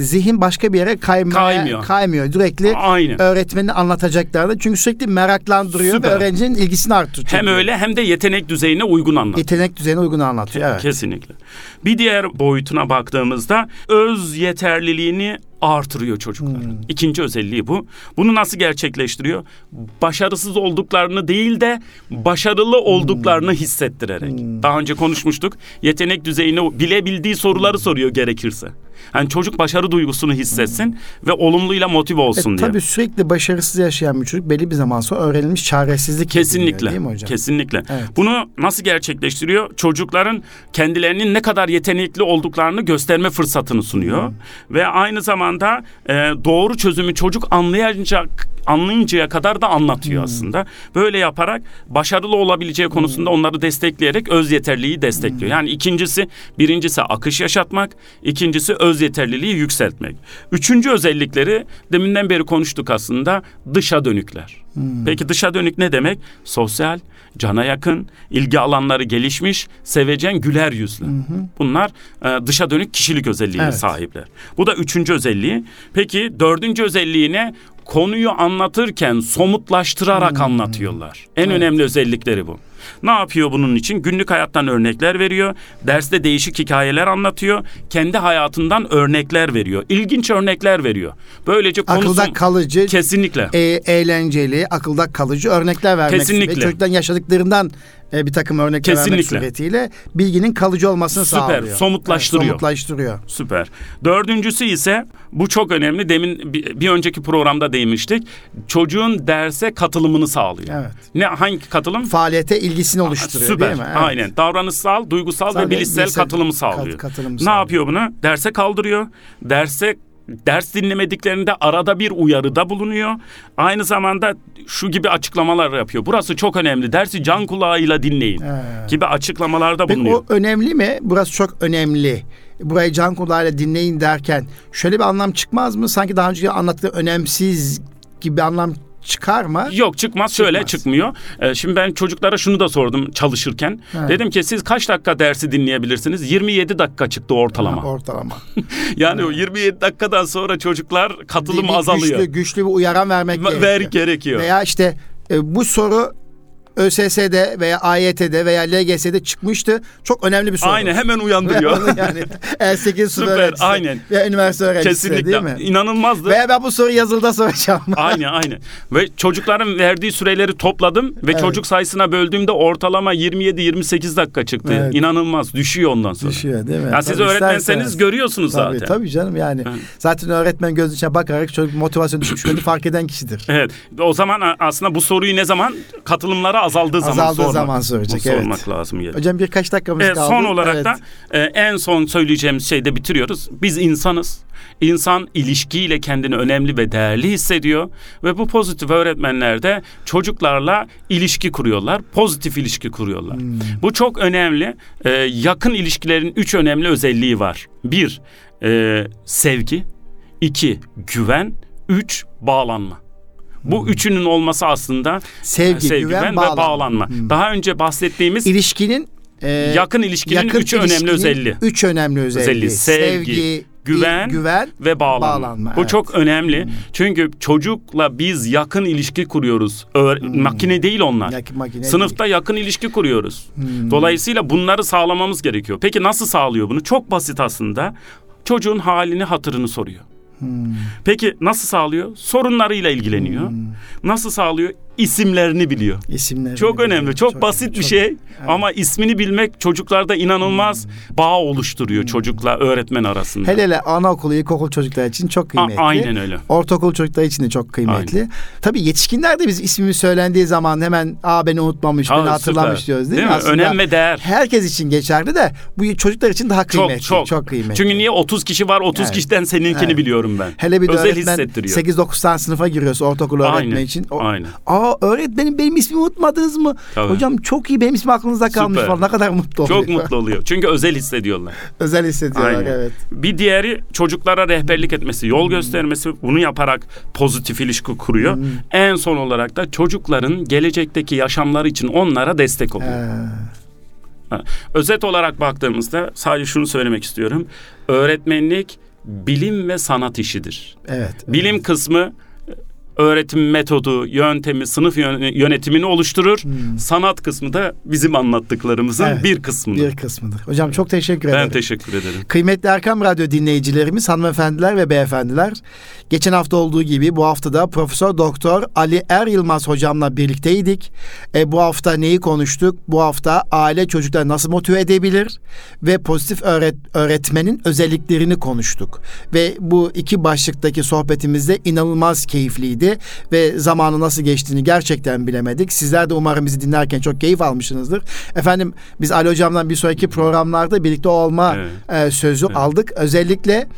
zihin başka bir yere kaymaya, kaymıyor kaymıyor. Sürekli Aynen. öğretmeni anlatacaklardı. Çünkü sürekli meraklandırıyor Süper. ve öğrencinin ilgisini artırıyor. Hem öyle hem de yetenek düzeyine uygun anlatıyor. Yetenek düzeyine uygun anlatıyor. Evet. Kesinlikle. Bir diğer boyutuna baktığımızda öz yeterliliğini artırıyor çocukların. Hmm. İkinci özelliği bu. Bunu nasıl gerçekleştiriyor? Başarısız olduklarını değil de başarılı olduklarını hmm. hissettirerek. Hmm. Daha önce konuşmuştuk. Yetenek düzeyini bilebildiği soruları soruyor gerekirse. Yani çocuk başarı duygusunu hissetsin ve olumluyla motive olsun e, diye. Tabii sürekli başarısız yaşayan bir çocuk belli bir zaman sonra öğrenilmiş çaresizlik kesinlikle değil mi hocam? Kesinlikle. Evet. Bunu nasıl gerçekleştiriyor? Çocukların kendilerinin ne kadar yetenekli olduklarını gösterme fırsatını sunuyor hmm. ve aynı zamanda e, doğru çözümü çocuk anlayacak anlayıncaya kadar da anlatıyor aslında. Böyle yaparak başarılı olabileceği konusunda onları destekleyerek öz yeterliği destekliyor. Yani ikincisi, birincisi akış yaşatmak, ikincisi öz yeterliliği yükseltmek. Üçüncü özellikleri deminden beri konuştuk aslında dışa dönükler. Peki dışa dönük ne demek? Sosyal, cana yakın, ilgi alanları gelişmiş, sevecen, güler yüzlü. Bunlar e, dışa dönük kişilik özelliğine Evet. sahipler. Bu da üçüncü özelliği. Peki dördüncü özelliğine konuyu anlatırken somutlaştırarak anlatıyorlar. En önemli özellikleri bu. Ne yapıyor bunun için? Günlük hayattan örnekler veriyor. Derste değişik hikayeler anlatıyor. Kendi hayatından örnekler veriyor. İlginç örnekler veriyor. Böylece konusu Akılda kalıcı, kesinlikle e, eğlenceli, akılda kalıcı örnekler vermek Kesinlikle. ve çocukların yaşadıklarından e, bir takım örnekler vermek suretiyle bilginin kalıcı olmasını Süper, sağlıyor. somutlaştırıyor. Evet, somutlaştırıyor. Süper. Dördüncüsü ise bu çok önemli. Demin bir, önceki programda değinmiştik. Çocuğun derse katılımını sağlıyor. Evet. Ne hangi katılım? Faaliyete ilgisini oluşturuyor Süper. değil mi? Evet. Aynen. Davranışsal, duygusal Sadece ve bilişsel bilişsel katılımı kat- sağlıyor. katılımı ne sağlıyor. yapıyor bunu? Derse kaldırıyor. Derse ders dinlemediklerinde arada bir uyarıda bulunuyor. Aynı zamanda şu gibi açıklamalar yapıyor. Burası çok önemli. Dersi can kulağıyla dinleyin. Evet. Gibi açıklamalarda Peki bulunuyor. o önemli mi? Burası çok önemli. Burayı can kulağıyla dinleyin derken şöyle bir anlam çıkmaz mı? Sanki daha önce anlattığı önemsiz gibi bir anlam çıkar mı? Yok çıkmaz şöyle Çıkmaz. çıkmıyor. Ee, şimdi ben çocuklara şunu da sordum çalışırken. Evet. Dedim ki siz kaç dakika dersi dinleyebilirsiniz? 27 dakika çıktı ortalama. Ortalama. yani o 27 dakikadan sonra çocuklar katılım azalıyor. Güçlü, güçlü bir uyaran vermek Ver gerekiyor. gerekiyor. Veya işte e, bu soru ÖSS'de veya AYT'de veya LGS'de çıkmıştı. Çok önemli bir soru. Aynen hemen uyandırıyor. yani L8 sınıf Süper, öğrencisi aynen. veya üniversite öğrencisi Kesinlikle. değil mi? İnanılmazdı. Veya ben bu soruyu yazılıda soracağım. Aynen aynen. Ve çocukların verdiği süreleri topladım ve Evet. çocuk sayısına böldüğümde ortalama 27-28 dakika çıktı. Evet. İnanılmaz düşüyor ondan sonra. Düşüyor değil mi? Ya siz Tabii öğretmenseniz isterseniz. görüyorsunuz Tabii, zaten. tabii canım yani. Zaten öğretmen gözünün içine bakarak çocuk motivasyon düşmüşlüğünü fark eden kişidir. Evet. O zaman aslında bu soruyu ne zaman katılımlara azaldığı zaman Azaldığı sormak, zaman soracak, evet. sormak lazım. Yani. Hocam birkaç dakikamız Evet, kaldı. son olarak Evet. da e, en son söyleyeceğimiz şeyde bitiriyoruz. Biz insanız. İnsan ilişkiyle kendini önemli ve değerli hissediyor ve bu pozitif öğretmenler de çocuklarla ilişki kuruyorlar. Pozitif ilişki kuruyorlar. Hmm. Bu çok önemli. E, yakın ilişkilerin üç önemli özelliği var. Bir, e, sevgi. iki güven. Üç, bağlanma. Bu üçünün olması aslında Hmm. Sevgi, güven, ve bağlanma. bağlanma. Hmm. Daha önce bahsettiğimiz İlişkinin e, yakın ilişkinin yakın üç önemli ilişkinin özelliği. Üç önemli özelliği. Özelliği, sevgi, güven, güven ve bağlanma. Bağlanma, Bu evet. çok önemli. Çünkü çocukla biz yakın ilişki kuruyoruz. Öğ- Makine değil onlar. Yak- makine Sınıfta yakın ilişki kuruyoruz. Hmm. Dolayısıyla bunları sağlamamız gerekiyor. Peki nasıl sağlıyor bunu? Çok basit aslında. Çocuğun halini, hatırını soruyor. Hmm. Peki nasıl sağlıyor? Sorunlarıyla ilgileniyor. Hmm. Nasıl sağlıyor? İsimlerini biliyor. isimleri. Çok önemli, çok, basit bir şey ama ismini bilmek çocuklarda inanılmaz bağ oluşturuyor çocukla öğretmen arasında. Hele hele anaokulu, ilkokul çocuklar için çok A- kıymetli. aynen öyle. Ortaokul çocuklar için de çok kıymetli. Tabii yetişkinler de biz ismimiz söylendiği zaman hemen aa beni unutmamış, beni Ha, hatırlamış süper. diyoruz değil, mi? mi? Aslında Önem ve değer. herkes için geçerli de bu çocuklar için daha Çok kıymetli. çok. kıymetli. Çünkü niye 30 kişi var 30 Evet. kişiden seninkini Evet. biliyorum ben. Hele bir de Özel öğretmen hissettiriyor. 8-9 tane sınıfa giriyorsa ortaokul öğretmeni Aynen, için. O, aynen. Aa öğretmenim benim ismimi unutmadınız mı? Tabii. Hocam çok iyi benim ismim aklınızda kalmış Süper. falan. Ne kadar mutlu oluyor. Çok mutlu oluyor. Çünkü özel hissediyorlar. Özel hissediyorlar Aynen. evet. Bir diğeri çocuklara rehberlik etmesi, yol göstermesi. Bunu yaparak pozitif ilişki kuruyor. Hmm. En son olarak da çocukların gelecekteki yaşamları için onlara destek oluyor. Ee, Ha, Özet olarak baktığımızda sadece şunu söylemek istiyorum. Öğretmenlik bilim ve sanat işidir. evet. Bilim kısmı e, öğretim metodu, yöntemi, sınıf yön- yönetimini oluşturur. Hmm. Sanat kısmı da bizim anlattıklarımızın Evet, bir kısmıdır. Bir kısmıdır. Hocam çok teşekkür ederim. Ben teşekkür ederim. Kıymetli Erkam Radyo dinleyicilerimiz, hanımefendiler ve beyefendiler. Geçen hafta olduğu gibi bu hafta da Profesör Doktor Ali Er Yılmaz hocamla birlikteydik. E, bu hafta neyi konuştuk? Bu hafta aile çocukları nasıl motive edebilir ve pozitif öğret öğretmenin özelliklerini konuştuk. Ve bu iki başlıktaki sohbetimizde inanılmaz keyifliydi ve zamanı nasıl geçtiğini gerçekten bilemedik. Sizler de umarım bizi dinlerken çok keyif almışsınızdır. Efendim biz Ali hocamdan bir sonraki programlarda birlikte olma Evet. e, sözü aldık. Özellikle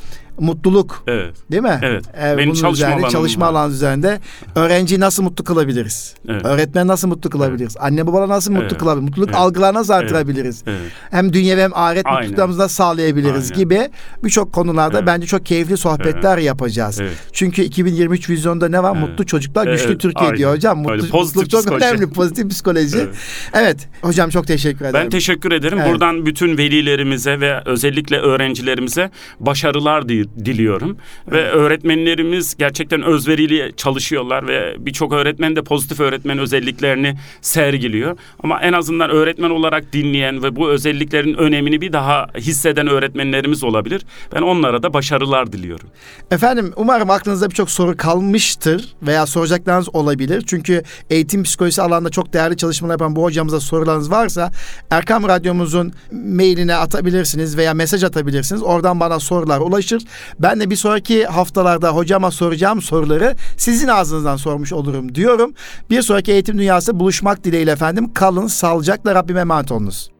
mutluluk. Evet. Değil mi? Evet. Ee, Benim bunun çalışma alanım çalışma alanı üzerinde öğrenciyi nasıl mutlu kılabiliriz? Evet. Öğretmeni nasıl mutlu kılabiliriz? Anne babaları nasıl mutlu Evet. kılabiliriz? Mutluluk Evet. algılarını nasıl Evet. artırabiliriz? Evet. Hem dünya hem ahiret Aynen. mutluluklarımızı nasıl sağlayabiliriz Aynen. gibi birçok konularda Evet. bence çok keyifli sohbetler yapacağız. Evet. Çünkü 2023 vizyonda ne var? Evet. Mutlu çocuklar, güçlü Evet, Türkiye aynen. diyor hocam. Öyle, Mutlu, pozitif mutluluk çok psikoloji. önemli. Pozitif psikoloji. Evet. Evet. Hocam çok teşekkür ederim. Ben teşekkür ederim. Evet. Buradan bütün velilerimize ve özellikle öğrencilerimize başarılar di- diliyorum. Ve öğretmenlerimiz gerçekten özverili çalışıyorlar ve birçok öğretmen de pozitif öğretmen özelliklerini sergiliyor. Ama en azından öğretmen olarak dinleyen ve bu özelliklerin önemini bir daha hisseden öğretmenlerimiz olabilir. Ben onlara da başarılar diliyorum. Efendim umarım aklınızda birçok soru kalmıştır veya soracaklarınız olabilir. Çünkü eğitim psikolojisi alanında çok değerli çalışmalar yapan bu hocamıza sorularınız varsa Erkam Radyomuzun mailine atabilirsiniz veya mesaj atabilirsiniz. Oradan bana sorular ulaşır. Ben de bir sonraki haftalarda hocama soracağım soruları sizin ağzınızdan sormuş olurum diyorum. Bir sonraki eğitim dünyası buluşmak dileğiyle efendim. Kalın, sağlıcakla Rabbime emanet olunuz.